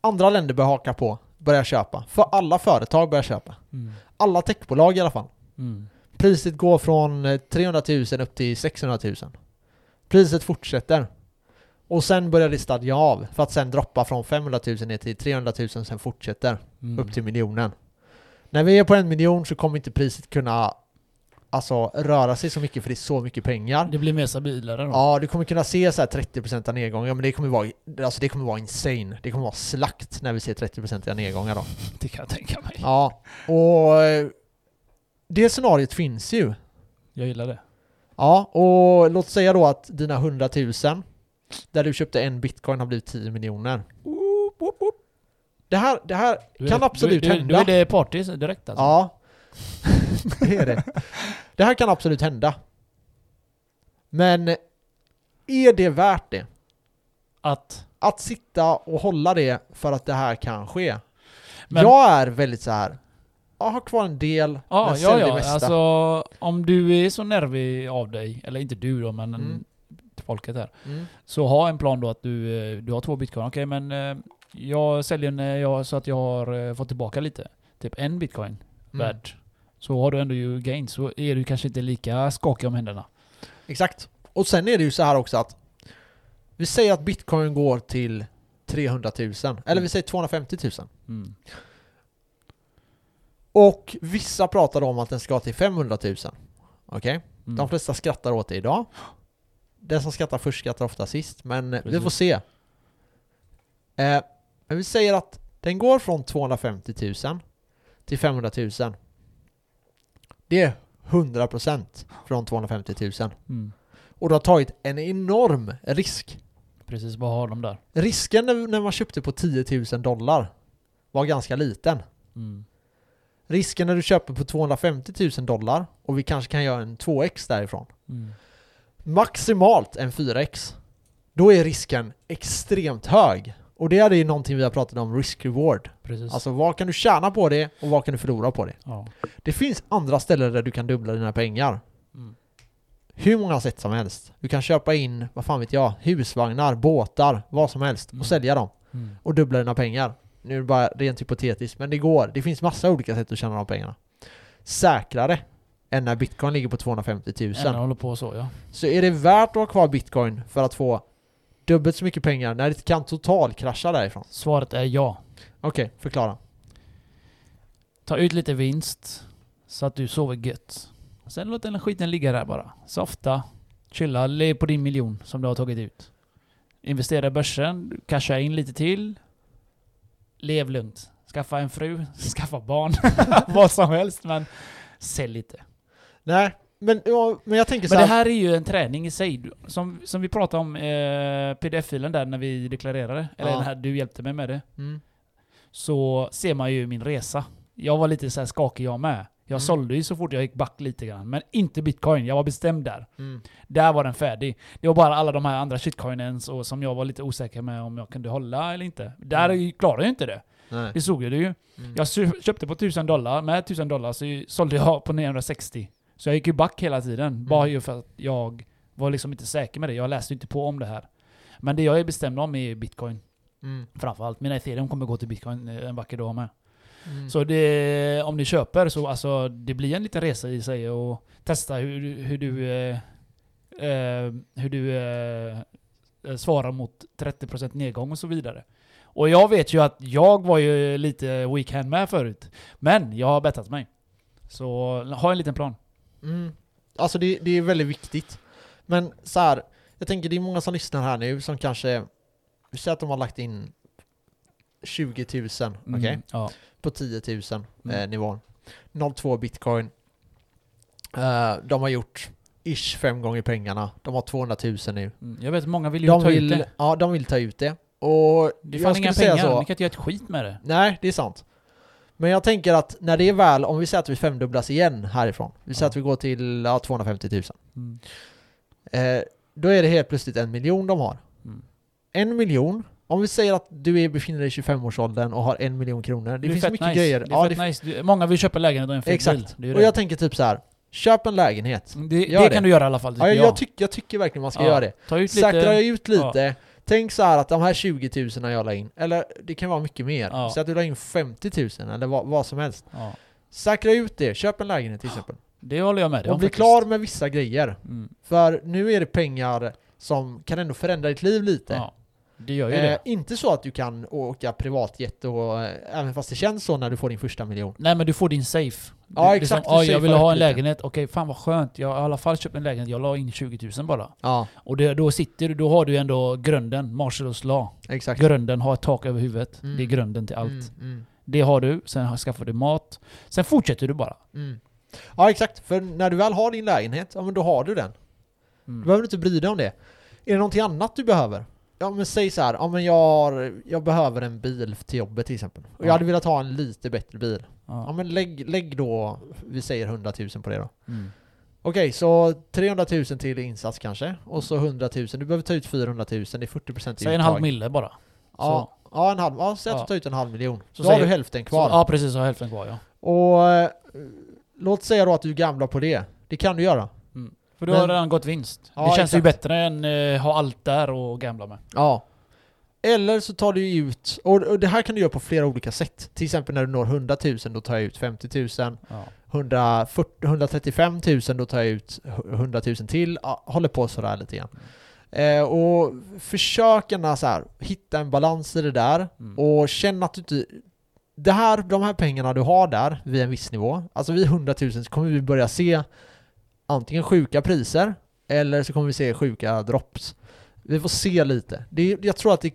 Andra länder börjar haka på, börja köpa. För alla företag börjar köpa. Mm. Alla techbolag i alla fall. Mm. Priset går från eh, 300 000 upp till 600 000. Priset fortsätter. Och sen börjar det stadga av för att sen droppa från 500 000 ner till 300 000 sen fortsätter Mm. upp till miljonen. När vi är på en miljon så kommer inte priset kunna alltså röra sig så mycket för det är så mycket pengar. Det blir mer stabilare då. Ja, du kommer kunna se så här 30% av nedgångar men det kommer vara alltså det kommer vara insane. Det kommer vara slakt när vi ser 30% av nedgångar då. Det kan jag tänka mig. Ja, och det scenariot finns ju. Jag gillar det. Ja, och låt säga då att dina 100 000 där du köpte en bitcoin har blivit 10 miljoner. Det här, det här Du kan det- absolut du, du, hända. Du är det party direkt alltså? Ja, det är det. Det här kan absolut hända. Men är det värt det? Att... Att sitta och hålla det för att det här kan ske? Men- jag är väldigt så här. jag har kvar en del, Ja, men ja, sälj det ja. mesta. Alltså om du är så nervig av dig, eller inte du då, men Mm. Folket här. Mm. Så ha en plan då att du, eh, du har två bitcoin. Okej, men eh, jag säljer när jag, så att jag har eh, fått tillbaka lite. Typ en bitcoin Mm. värd. Så har du ändå ju gain, så är du kanske inte lika skakig om händerna. Exakt. Och sen är det ju så här också att vi säger att bitcoin går till 300 000, eller vi säger 250 000. Mm. Och vissa pratar om att den ska till 500 000. Okej? Mm. De flesta skrattar åt det idag. Den som skrattar först skrattar ofta sist, men eh, vi Precis. får se. Eh, men vi säger att den går från 250 000 till 500 000. Det är 100% från 250 000. Mm. Och du har tagit en enorm risk Precis, vad har de där? Risken när, när man köpte på 10 000 dollar var ganska liten. Mm. Risken när du köper på 250 000 dollar och vi kanske kan göra en 2x därifrån. Mm. Maximalt en 4x. Då är risken extremt hög. Och det är ju någonting vi har pratat om, risk-reward. Alltså vad kan du tjäna på det och vad kan du förlora på det? ja. Det finns andra ställen där du kan dubbla dina pengar. Mm. Hur många sätt som helst. Du kan köpa in, vad fan vet jag, husvagnar, båtar, vad som helst Mm. och sälja dem Mm. och dubbla dina pengar. Nu är det bara rent hypotetiskt, men det går. Det finns massa olika sätt att tjäna de pengarna. Säkrare än när bitcoin ligger på 250 000. Ännu håller på så ja. Så är det värt att ha kvar bitcoin för att få dubbelt så mycket pengar när det kan totalkrascha därifrån? Svaret är ja. Okej, förklara. Ta ut lite vinst så att du sover gött. Sen låt den skiten ligga där bara. Softa, chilla, lev på din miljon som du har tagit ut. Investera i börsen, casha in lite till. Lev lugnt. Skaffa en fru, skaffa barn, vad som helst men sälj lite. Nej, men, ja, men jag tänker så Men det här. är ju en träning i sig. Som, som vi pratade om eh, pdf-filen där när vi deklarerade, eller Ja. den här, du hjälpte mig med det. Mm. Så ser man ju min resa. Jag var lite så här skakig jag med. Jag Mm. sålde ju så fort jag gick back lite grann. Men inte bitcoin, jag var bestämd där. Mm. Där var den färdig. Det var bara alla de här andra shitcoinens och som jag var lite osäker med om jag kunde hålla eller inte. Där Mm. klarade jag inte det. Nej. Det såg jag det ju. Mm. Jag köpte på 1000 dollar, med 1000 dollar så sålde jag på 960. Så jag gick ju back hela tiden. Bara Mm. ju för att jag var liksom inte säker med det. Jag läste inte på om det här. Men det jag är bestämd om är bitcoin. Mm. Framförallt. Mina ethereum kommer gå till bitcoin eh, en vacker dag med. Mm. Så det, om ni köper så alltså, det blir en liten resa i sig och testa hur, du- hur du, eh, eh, hur du eh, eh, svarar mot 30% nedgång och så vidare. Och jag vet ju att jag var ju lite weekend med förut. Men jag har bettat mig. Så ha en liten plan. Mm. Alltså det, det är väldigt viktigt. Men så här, jag tänker det är många som lyssnar här nu som kanske, vi säger att de har lagt in 20 000, okej? Mm, Ja. På 10 000 eh, Mm. nivån. 0,2 bitcoin. Eh, de har gjort ish fem gånger pengarna. De har 200 000 nu. Mm. Jag vet många vill ju De ta ut vill, det. ja, de vill ta ut det. Och Det är fan inga pengar. så. Ni kan inte göra ett skit med det. Nej, det är sant. Men jag tänker att när det är väl, om vi säger att vi femdubblas igen härifrån. Vi säger Ja. att vi går till ja, 250 000. Mm. Eh, då är det helt plötsligt en miljon de har. Mm. En miljon, om vi säger att du är, befinner dig i 25-årsåldern och har en miljon kronor. Det, är finns mycket nice. grejer. Det är ja, det, nice. Många vill köpa lägenhet och en bil. exakt. Det ju Och det. jag tänker typ så här. Köp en lägenhet. det, Gör det det. kan du göra i alla fall, Ja, jag, jag. tycker, jag tycker verkligen man ska göra det. Ta ut Säkra lite... ut lite. Tänk så här att de här 20 000 jag la in, eller det kan vara mycket mer. Ja. Så att du la in 50 000 eller vad, vad som helst. Ja. Säkra ut det, köp en lägenhet till exempel. Det håller jag med dig Och om bli faktiskt. klar med vissa grejer. Mm. För nu är det pengar som kan ändå förändra ditt liv lite. Ja. Det gör ju Eh, det. inte så att du kan åka privatjet och eh, även fast det känns så när du får din första miljon. Nej men du får din safe. Ja, är exakt, Som, du jag vill ha en lite." lägenhet. Okej, fan vad skönt. Jag har i alla fall köpt en lägenhet. Jag la in 20 000 bara. Ja, Och det, då sitter du, då har du ändå grunden. Marshalls law. exakt. Grunden, ha ett tak över huvudet. Mm. Det är grunden till allt. Mm, mm, Det har du, sen skaffar du mat. Sen fortsätter du bara. mm. Ja, exakt. För när du väl har din lägenhet, ja men då har du den. Mm. Du behöver inte bry dig om det. Är det någonting annat du behöver? Ja men säg så här, ja men jag, har, jag behöver en bil till jobbet till exempel. Och jag Ja. hade velat ha en lite bättre bil. Ja Ja. men lägg, lägg då, vi säger 100 000 på det då. Mm. Okej, så 300 000 till insats kanske. Och så 100 000. Du behöver ta ut 400 000, det är 40% Säg en halv mille bara. Ja, ja, en halv, ja säg att du tar ut en halv miljon. Så då har du hälften Så, kvar. ja precis, så har hälften kvar ja. Och eh, låt säga då att du gamlar på det. Det kan du göra. För du Men- har redan gått vinst. Ja, det känns ju exakt. bättre än uh, ha allt där och gambla med. Ja. Eller så tar du ut, och, och det här kan du göra på flera olika sätt. Till exempel när du når 100 000 då tar jag ut 50 000. Ja. 140, 135 000 då tar jag ut 100 000 till. Ja, håller på sådär lite grann. Eh, och försök gärna så här, hitta en balans i det där. Mm. Och känn att du inte... Det här, de här pengarna du har där vid en viss nivå, alltså vid 100 000 så kommer vi börja se antingen sjuka priser eller så kommer vi se sjuka drops. Vi får se lite. Det, jag tror att det...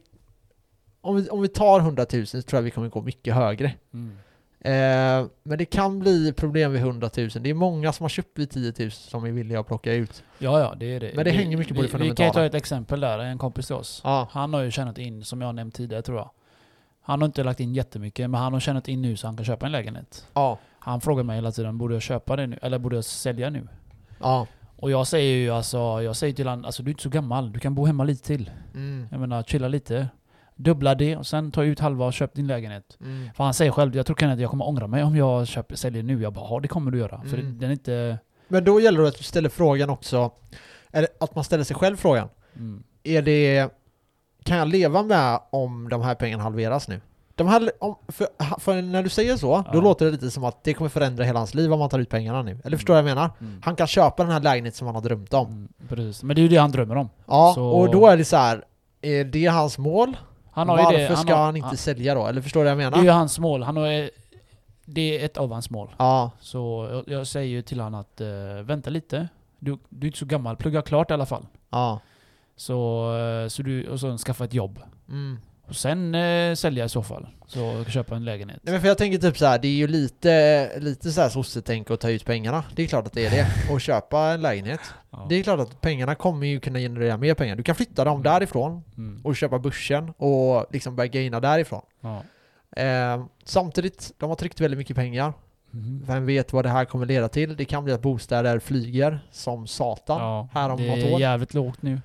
Om vi, om vi tar 100 000 så tror jag vi kommer gå mycket högre. Mm. Eh, men det kan bli problem vid 100 000. Det är många som har köpt vid 10 000 som är villiga att plocka ut. Ja, ja, det är det. Men det vi, hänger mycket på vi, det Vi kan ju fundamentala. ta ett exempel där, en kompis till oss. Ja, Han har ju tjänat in, som jag nämnt tidigare tror jag. Han har inte lagt in jättemycket, men han har tjänat in nu så han kan köpa en lägenhet. ja, Han frågar mig hela tiden, borde jag köpa det nu? Eller borde jag sälja nu? Ja. Och jag säger ju alltså, jag säger till honom, alltså du är inte så gammal, du kan bo hemma lite till. Mm, Jag menar, chilla lite. Dubbla det och sen ta ut halva och köp din lägenhet. mm. För han säger själv, jag tror kan att jag kommer ångra mig om jag köper, säljer nu. Jag bara, ja det kommer du göra. För Mm. den är inte... Men då gäller det att du ställer frågan också, eller att man ställer sig själv frågan. Mm. Är det, kan jag leva med om de här pengarna halveras nu? De här, om, för, för när du säger så, då Ja. låter det lite som att det kommer förändra hela hans liv om man tar ut pengarna nu. Eller förstår du vad jag menar? Mm. Han kan köpa den här lägenheten som han har drömt om. Mm, precis. Men det är ju det han drömmer om. Ja, Så- och då är det så här. Är det hans mål? Han har Varför det, ska har, han inte sälja då? Eller förstår du vad jag Det är menar? ju hans mål. Han har, det är ett av hans mål. Ja, Så jag, jag säger ju till honom att uh, vänta lite. Du, du är inte så gammal, plugga klart i alla fall. ja. Så, eh, så du, och sen skaffa ett jobb. Mm. Och sen uh, sälja i så fall. Så köpa en lägenhet. Nej men för jag tänker typ så här, det är ju lite, lite så här sossetänk att ta ut pengarna. Det är klart att det är det. Och köpa en lägenhet. Ja. Det är klart att pengarna kommer ju kunna generera mer pengar. Du kan flytta dem därifrån Mm. och köpa börsen och liksom börja gaina därifrån. Ja. Eh, samtidigt, de har tryckt väldigt mycket pengar. Mhm. Vem vet vad det här kommer leda till? Det kan bli att bostäder flyger som satan Ja, här om det något är år. jävligt lågt nu.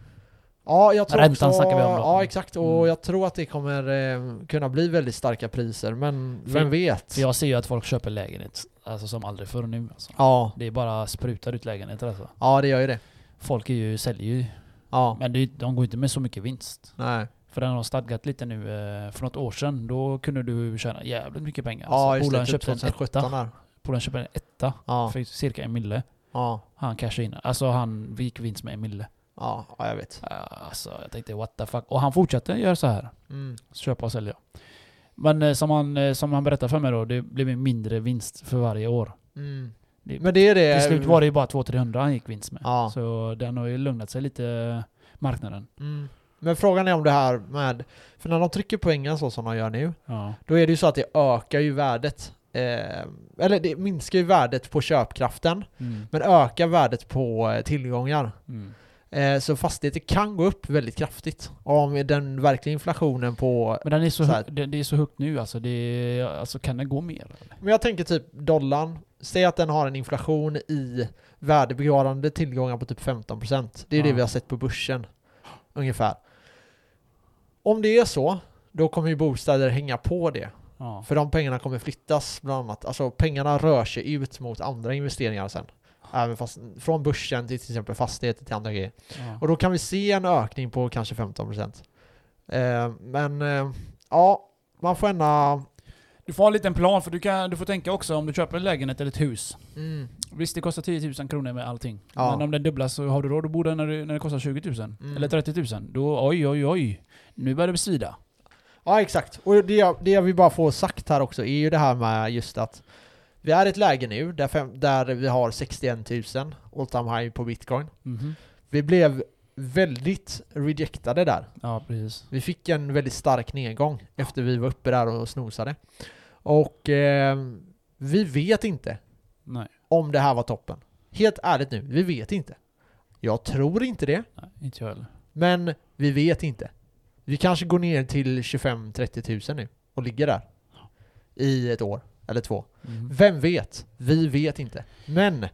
Ja, jag tror Räntan också, snackar vi om då. Ja, exakt. Och Mm. jag tror att det kommer eh, kunna bli väldigt starka priser. Men För- vem vet? För jag ser ju att folk köper lägenhet, alltså som aldrig förr nu. Alltså. Ja, Det är bara sprutar ut lägenheter alltså. ja, det gör ju det. Folk är ju, säljer ju, Ja, men det, de går inte med så mycket vinst. nej. För den har stadgat lite nu, eh, för något år sedan, då kunde du tjäna jävligt mycket pengar. Ja, alltså, just polaren det. Typ köpte en 2017 etta. Polaren köpte en etta för cirka en mille. ja, Han cashade in. Alltså han gick vinst med en mille. Ja, ja, jag vet. Alltså jag tänkte what the fuck. Och han fortsatte göra så här. Mm. Köpa och sälja. Men eh, som han, eh, som han berättade för mig då, det blev en mindre vinst för varje år. Mm. Det, Men det är det. till slut var det ju bara 200-300 han gick vinst med. Ja. Så den har ju lugnat sig lite, eh, marknaden. Mm. Men frågan är om det här med, för när de trycker poängen så som de gör nu, Ja. då är det ju så att det ökar ju värdet. Eh, eller det minskar ju värdet på köpkraften, Mm. men ökar värdet på tillgångar. Mm. Eh, så fastigheter kan gå upp väldigt kraftigt. Om den verkliga inflationen på... Men den är så, Så hög, det, det är så högt nu alltså. Det är, alltså kan den gå mer? Eller? Men jag tänker typ dollarn, säg att den har en inflation i värdebevarande tillgångar på typ 15%. Det är det Ja. vi har sett på börsen. Ungefär. Om det är så, då kommer ju bostäder hänga på det. Ja. För de pengarna kommer flyttas bland annat. Alltså pengarna rör sig ut mot andra investeringar sen. Även fast, från börsen till till exempel fastigheter till andra grejer. Ja. Och då kan vi se en ökning på kanske 15%. Eh, men eh, ja, man får ändå... Du får ha en liten plan för du, kan, du får tänka också om du köper en lägenhet eller ett hus. Mm, Visst det kostar 10 000 kronor med allting. Ja. Men om den dubblas så har du råd att bo där när, du, när det kostar 20 000. Mm. Eller 30 000. Då oj oj oj. Nu börjar det svida. Ja exakt, och det det jag vill bara få sagt här också är ju det här med just att vi är i ett läge nu där, fem, där vi har 61 000 all time high på bitcoin. Mhm. Vi blev väldigt rejectade där. Ja precis. Vi fick en väldigt stark nedgång efter vi var uppe där och snosade. Och eh, vi vet inte Nej. om det här var toppen. Helt ärligt nu, vi vet inte. Jag tror inte det, Nej, inte jag heller. men vi vet inte. Vi kanske går ner till 25-30 000 nu och ligger där i ett år eller två. Mhm. Vem vet? Vi vet inte. Men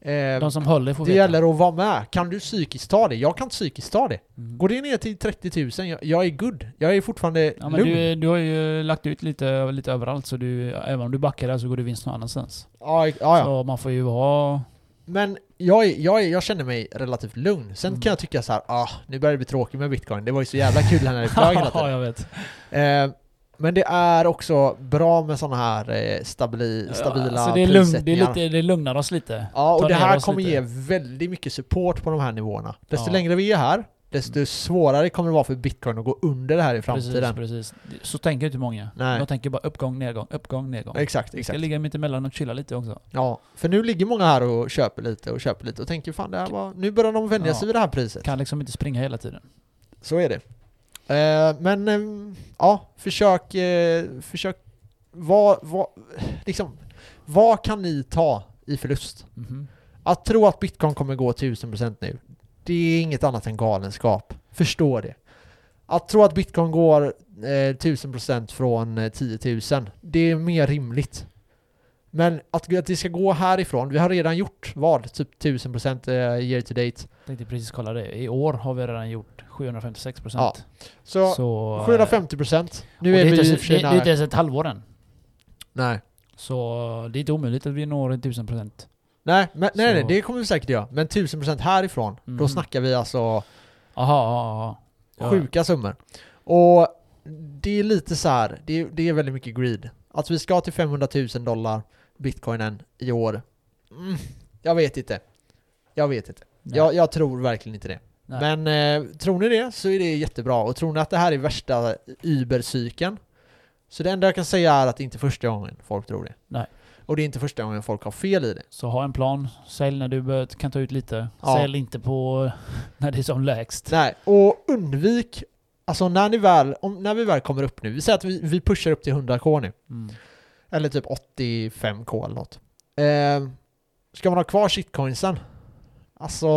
eh, De som håller får det veta. gäller att vara med. Kan du psykiskt ta det? Jag kan psykiskt ta det. Mhm. Går det ner till 30 000, jag, jag är good. Jag är fortfarande Ja, lugn. du, du har ju lagt ut lite, lite överallt så du, även om du backar där så går du vinst någon annanstans. Ja, ja, ja. Så man får ju ha... Men jag, är, jag, är, jag känner mig relativt lugn. Sen Mm. kan jag tycka så här, ah, nu börjar det bli tråkigt med bitcoin. Det var ju så jävla kul när det flög hela ja, tiden. jag vet. Eh, men det är också bra med sådana här eh, stabili, stabila Ja, så det, är lugn, det, är lite, det lugnar oss lite. Ja, och Ta det här kommer lite. ge väldigt mycket support på de här nivåerna. Desto Ja. längre vi är här, desto svårare kommer det vara för bitcoin att gå under det här i framtiden. Precis, precis. Så tänker inte många. Nej. De tänker bara uppgång, nedgång, uppgång, nedgång. Exakt, Vi ska exakt. ligga mitt emellan och chilla lite också. Ja, för nu ligger många här och köper lite och köper lite och tänker fan det här var, nu börjar de vänja Ja. sig vid det här priset. Kan liksom inte springa hela tiden. Så är det. Eh, men eh, ja, försök, eh, försök, vad, vad, liksom, vad kan ni ta i förlust? Mhm. Att tro att bitcoin kommer gå 1000% nu, det är inget annat än galenskap. Förstå det. Att tro att bitcoin går eh, 1000% från eh, 10 000, det är mer rimligt. Men att, att det ska gå härifrån, vi har redan gjort vad? Typ 1000% eh, year to date. Tänkte precis kolla det. I år har vi redan gjort 756 procent. Ja. Så, Så, eh, 750%. Nu och är vi i och för sig det, är inte ens ett halvår än. Nej. Så det är inte omöjligt att vi når 1000 procent. Nej, men, nej, nej, det kommer vi säkert göra. Men 1000% härifrån, då Mhm. snackar vi alltså Jaha, ja, ja. Ja. sjuka summor. Och det är lite så här, det är, det är väldigt mycket greed. Att vi ska till 500 000 dollar bitcoinen i år. Mm, jag vet inte. Jag vet inte. Jag, jag tror verkligen inte det. Nej. Men eh, tror ni det så är det jättebra. Och tror ni att det här är värsta Uber-cykeln så det enda jag kan säga är att det inte är första gången folk tror det. Nej. Och det är inte första gången folk har fel i det. Så ha en plan. Sälj när du kan ta ut lite. Ja. Sälj inte på när det är som lägst. Nej, och undvik Alltså när ni väl, om, när vi väl kommer upp nu, vi säger att vi, vi pushar upp till 100k nu, Mm. Eller typ 85k eller något. Eh, ska man ha kvar shitcoinsen? Alltså,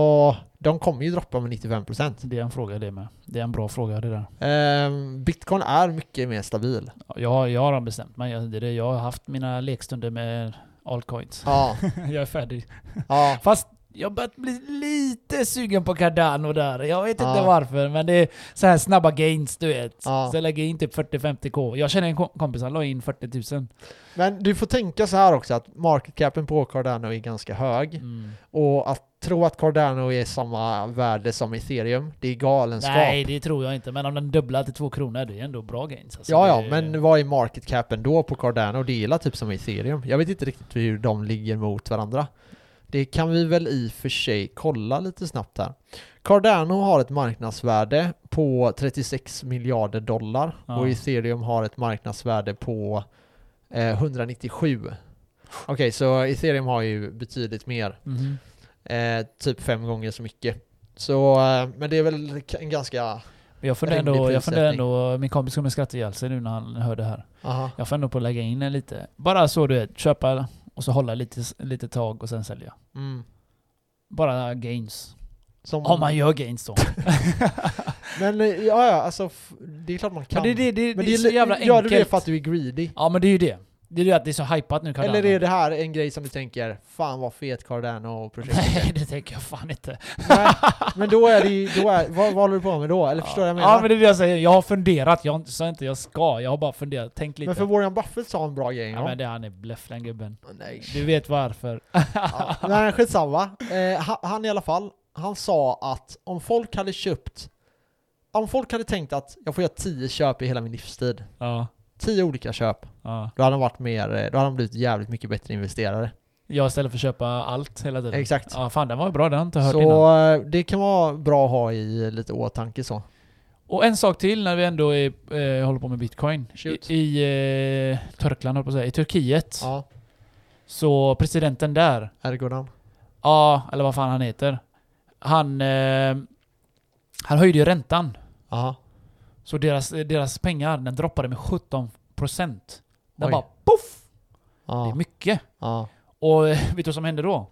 de kommer ju droppa med 95%. Det är en fråga det med. Det är en bra fråga det där. Eh, Bitcoin är mycket mer stabil. Jag, jag har bestämt mig. Jag- Det. Jag har haft mina lekstunder med altcoins. Ja, jag är färdig. ja, Fast jag har börjat bli lite sugen på Cardano där. Jag vet inte Ja. varför, men det är så här snabba gains du vet. Ja. Så jag lägger in typ 40-50k. Jag känner en kom- kompis, han la in 40 000. Men du får tänka så här också att market capen på Cardano är ganska hög. Mm. Och att tro att Cardano är samma värde som ethereum, det är galenskap. Nej, det tror jag inte. Men om den dubblar till 2 kronor, det är ändå bra gains. Alltså, Ja, ja, det- men vad är market capen då på Cardano? Det är typ som ethereum. Jag vet inte riktigt hur de ligger mot varandra. Det kan vi väl i och för sig kolla lite snabbt här. Cardano har ett marknadsvärde på 36 miljarder dollar Ja. och ethereum har ett marknadsvärde på eh, 197. Okej, så ethereum har ju betydligt mer. Mhm. Eh, typ fem gånger så mycket. Så, eh, men det är väl en ganska... Jag funderar ändå, jag funderar ändå, min kompis kommer skratta ihjäl sig nu när han hör det här. Aha. Jag får ändå på att lägga in en lite. Bara så du vet, köpa och så hålla lite, lite tag och sen sälja. Mm. Bara gains. Som, Om man gör gains då. Men eh, ja, ja, alltså det är klart man kan. Men det, det, det, Men det är så jävla Gör enkelt. du det för att du är greedy? Ja men det är ju det. Det är det att det är så hypat nu Cardano. Eller är det här en grej som du tänker, fan vad fet Cardano-projektet Nej det tänker jag fan inte. Nej, men då är det ju, då är, vad, vad håller du på med då? Eller förstår du vad jag menar? Ja men det är det jag säger, jag har funderat. Jag sa inte jag ska, jag har bara funderat, tänkt lite. Men för Warren Buffett sa en bra grej ja, men det, han är bluff den gubben. Nej. Du vet varför. Ja, men skitsamma. Eh, han, han i alla fall, han sa att om folk hade köpt, om folk hade tänkt att jag får göra 10 köp i hela min livstid, Ja. 10 olika köp, ja. då hade de varit mer, eh, då hade de blivit jävligt mycket bättre investerare. Jag istället för att köpa allt hela tiden. Exakt. Ja fan den var bra, den har jag inte hört innan. Så eh, det kan vara bra att ha i lite åtanke så. Och en sak till när vi ändå är, eh, håller på med bitcoin. Shoot. I, i eh, Turkland på att säga, i Turkiet. Ja, Så presidenten där, Erdogan. ja eller vad fan han heter. Han, eh, han höjde ju räntan. Ja. Så deras, deras pengar, den droppade med 17%. Den Oj. bara poff! Det är Ja. mycket. Ja. Och eh, vet du vad som hände då?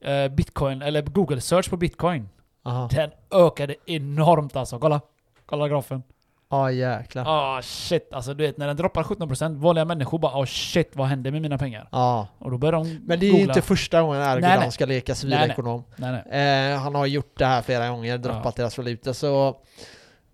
Eh, Bitcoin, eller Google search på Bitcoin. Aha. Den ökade enormt alltså. Kolla! Kolla grafen. Ja jäklar. Ah shit, alltså du vet när den droppar 17% vanliga människor bara oh shit vad hände med mina pengar? Ja. Och då börjar de Men det är ju googla. inte första gången Erdogan Nej, nej. ska leka Nej, civilekonom. Nej nej. Eh, han har gjort det här flera gånger, droppat deras valuta så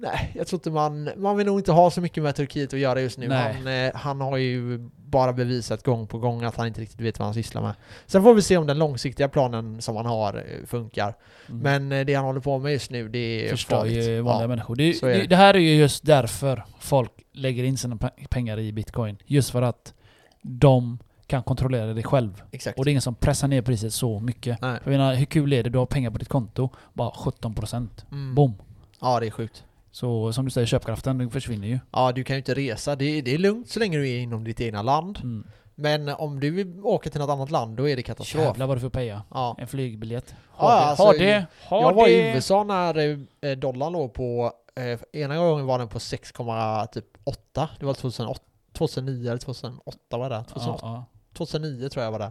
Nej, jag tror inte man, man vill nog inte ha så mycket med Turkiet att göra just nu. Han, eh, han har ju bara bevisat gång på gång att han inte riktigt vet vad han sysslar med. Sen får vi se om den långsiktiga planen som han har eh, funkar. Mm. Men eh, det han håller på med just nu, det är Förstör farligt. ju vanliga Ja, människor. Det, är det. det. här är ju just därför folk lägger in sina pe- pengar i bitcoin. Just för att de kan kontrollera det själv. exakt. Och det är ingen som pressar ner priset så mycket. Nej. För jag menar, hur kul är det? Du har pengar på ditt konto, bara 17%. Mm. Boom! Ja, det är sjukt. Så som du säger, köpkraften den försvinner ju. Ja, du kan ju inte resa. Det, det är lugnt så länge du är inom ditt egna land. Mm. Men om du vill åka till något annat land, då är det katastrof. Jävlar vad du får peja. Ja. En flygbiljett. Ha Ja, det, alltså, det, ha jag var det. i USA när eh, dollarn låg på, eh, ena gången var den på 6,8, det var 2008, 2009 eller 2008 var det. 2008, Ja, 2009 tror jag var där.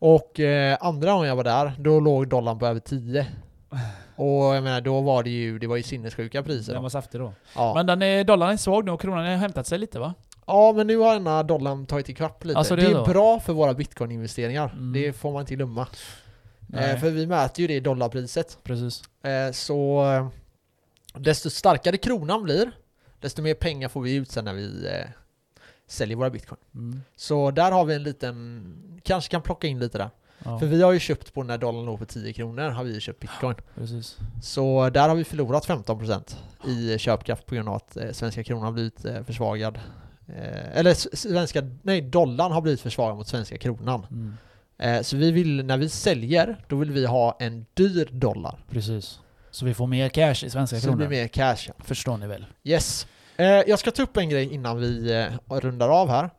Och eh, andra gången jag var där, då låg dollarn på över 10. Och jag menar, då var det ju, det var ju sinnessjuka priser. Den Då. var saftig då. Ja. Men den är, dollarn är svag nu och kronan har hämtat sig lite va? ja, men nu har denna dollarn tagit ikapp lite. Alltså, det det är så? bra för våra bitcoin-investeringar. Mm. Det får man inte glömma. Eh, för vi mäter ju det i dollarpriset. precis. Eh, så eh, desto starkare kronan blir, desto mer pengar får vi ut sen när vi eh, säljer våra bitcoin. Mm. Så där har vi en liten, kanske kan plocka in lite där. Ja, För vi har ju köpt på när dollarn låg på 10 kronor, har vi ju köpt bitcoin. precis. Så där har vi förlorat 15% i köpkraft på grund av att eh, svenska kronan har blivit eh, försvagad. Eh, eller svenska, nej dollarn har blivit försvagad mot svenska kronan. Mm. Så vi vill, när vi säljer, då vill vi ha en dyr dollar. Precis. Så vi får mer cash i svenska Så det blir kronor. mer cash. ja. Förstår ni väl? Yes. Jag ska ta upp en grej innan vi rundar av här.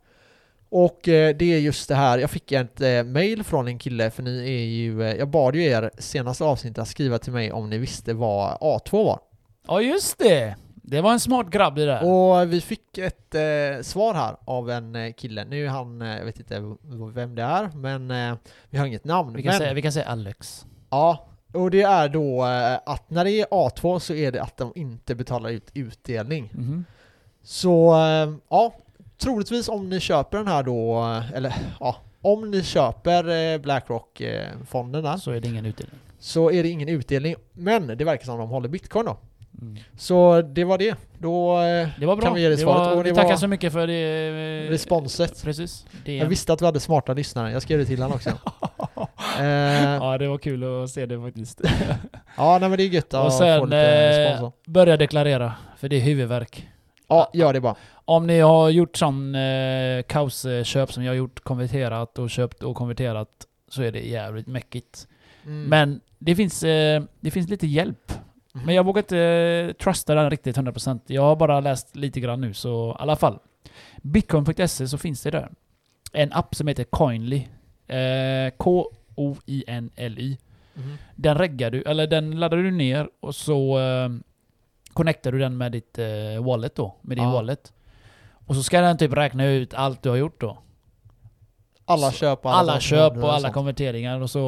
Och eh, det är just det här, jag fick ett eh, mail från en kille, för ni är ju, eh, jag bad ju er senaste avsnitt att skriva till mig om ni visste vad A2 var. Ja just det! Det var en smart grabb det där. Och vi fick ett eh, svar här av en kille. Nu är han, jag vet inte vem det är, men eh, vi har inget namn. vi, kan men, säga, vi kan säga Alex. Ja, och det är då att när det är A2 så är det att de inte betalar ut utdelning. Mhm. Så ja, troligtvis om ni köper den här då, eh, eller ja, om ni köper eh, Blackrock-fonderna Så är det ingen utdelning. så är det ingen utdelning. Men det verkar som de håller bitcoin då. Mm. Så det var det. Då eh, Det var bra. kan vi ge det det svaret. var, Och det vi tackar så mycket för det. eh, responset. Precis. Det Jag visste att vi hade smarta lyssnare. Jag skrev det till honom också. eh, Ja, det var kul att se det faktiskt. ja, nej men det är gött Och att få sen lite eh, sponsor. börja deklarera, för det är huvudvärk. Ja, gör det bara. Om ni har gjort sån eh, kaosköp som jag har gjort, konverterat och köpt och konverterat, så är det jävligt mäckigt. Mm. Men det finns, eh, det finns lite hjälp. Mhm. Men jag vågar inte eh, trusta den riktigt 100%. Jag har bara läst lite grann nu, så i alla fall. Bitcoin.se så finns det där. En app som heter Coinly. Eh, K-O-I-N-L-Y. Mhm. Den reggar du, eller den laddar du ner och så eh, connectar du den med ditt eh, wallet då, med din Ja. wallet. Och så ska den typ räkna ut allt du har gjort då. Alla Så- köp och Alla sånt köp och alla sånt. konverteringar och så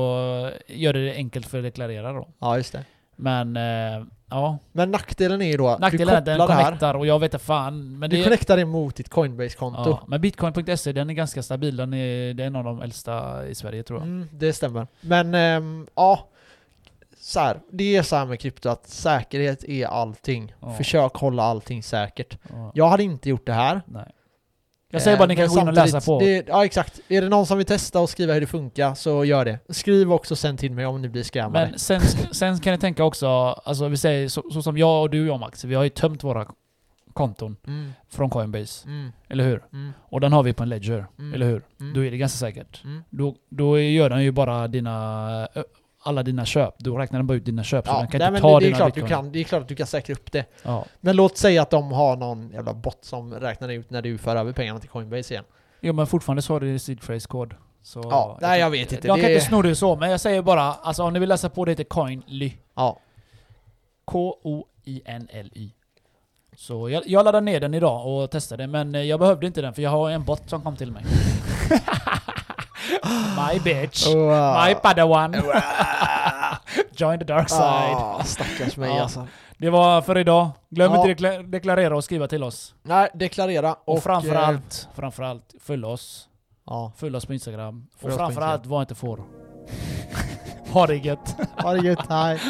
eh, gör det det enkelt för att deklarera då. Ja, just det. Men eh, ja, Men nackdelen är ju då att nackdelen är du att den kopplar det här. connectar och jag vet inte fan. Men Du det, connectar det mot ditt Coinbase-konto. ja, men bitcoin.se den är ganska stabil. Den är, det är en av de äldsta i Sverige tror jag. Mm, det stämmer. Men ehm, ja, så här, det är så här med krypto att säkerhet är allting. Ja. Försök hålla allting säkert. Ja. Jag hade inte gjort det här. Nej. Jag säger bara att ni Eh, kan gå in och läsa på. Det, ja exakt. Är det någon som vill testa och skriva hur det funkar så gör det. Skriv också sen till mig om ni blir scammade. Men sen, sen kan ni tänka också, alltså vi säger så, så som jag och du och jag Max, vi har ju tömt våra konton Mm, från Coinbase, mm, eller hur? mm, Och den har vi på en ledger, Mm. eller hur? mm, Då är det ganska säkert. mm. Då, då gör den ju bara dina, alla dina köp. Då räknar den bara ut dina köp, så Ja, den kan nej, inte ta det, det, är klart du kan, det är klart att du kan säkra upp det. Ja. Men låt säga att de har någon jävla bot som räknar ut när du för över pengarna till Coinbase igen. Jo men fortfarande så har du seed phrase kod. Så Ja, nej, jag vet inte. Jag Det kan är- inte sno det så, men jag säger bara, alltså om ni vill läsa på det heter Coinly. Ja. K-O-I-N-L-Y. Så jag, jag laddade ner den idag och testade, men eh, jag behövde inte den för jag har en bot som kom till mig. My bitch. Oh, My padawan. Join the dark side. Ah, stackars mig Ja. alltså. Det var för idag. Glöm Ja. inte dekla- deklarera och skriva till oss. Nej, deklarera. Och, eh, framförallt, framförallt, följ oss. ja, Följ oss på Instagram. Följ och framförallt, var inte får. ha det gött. ha det gött, hej.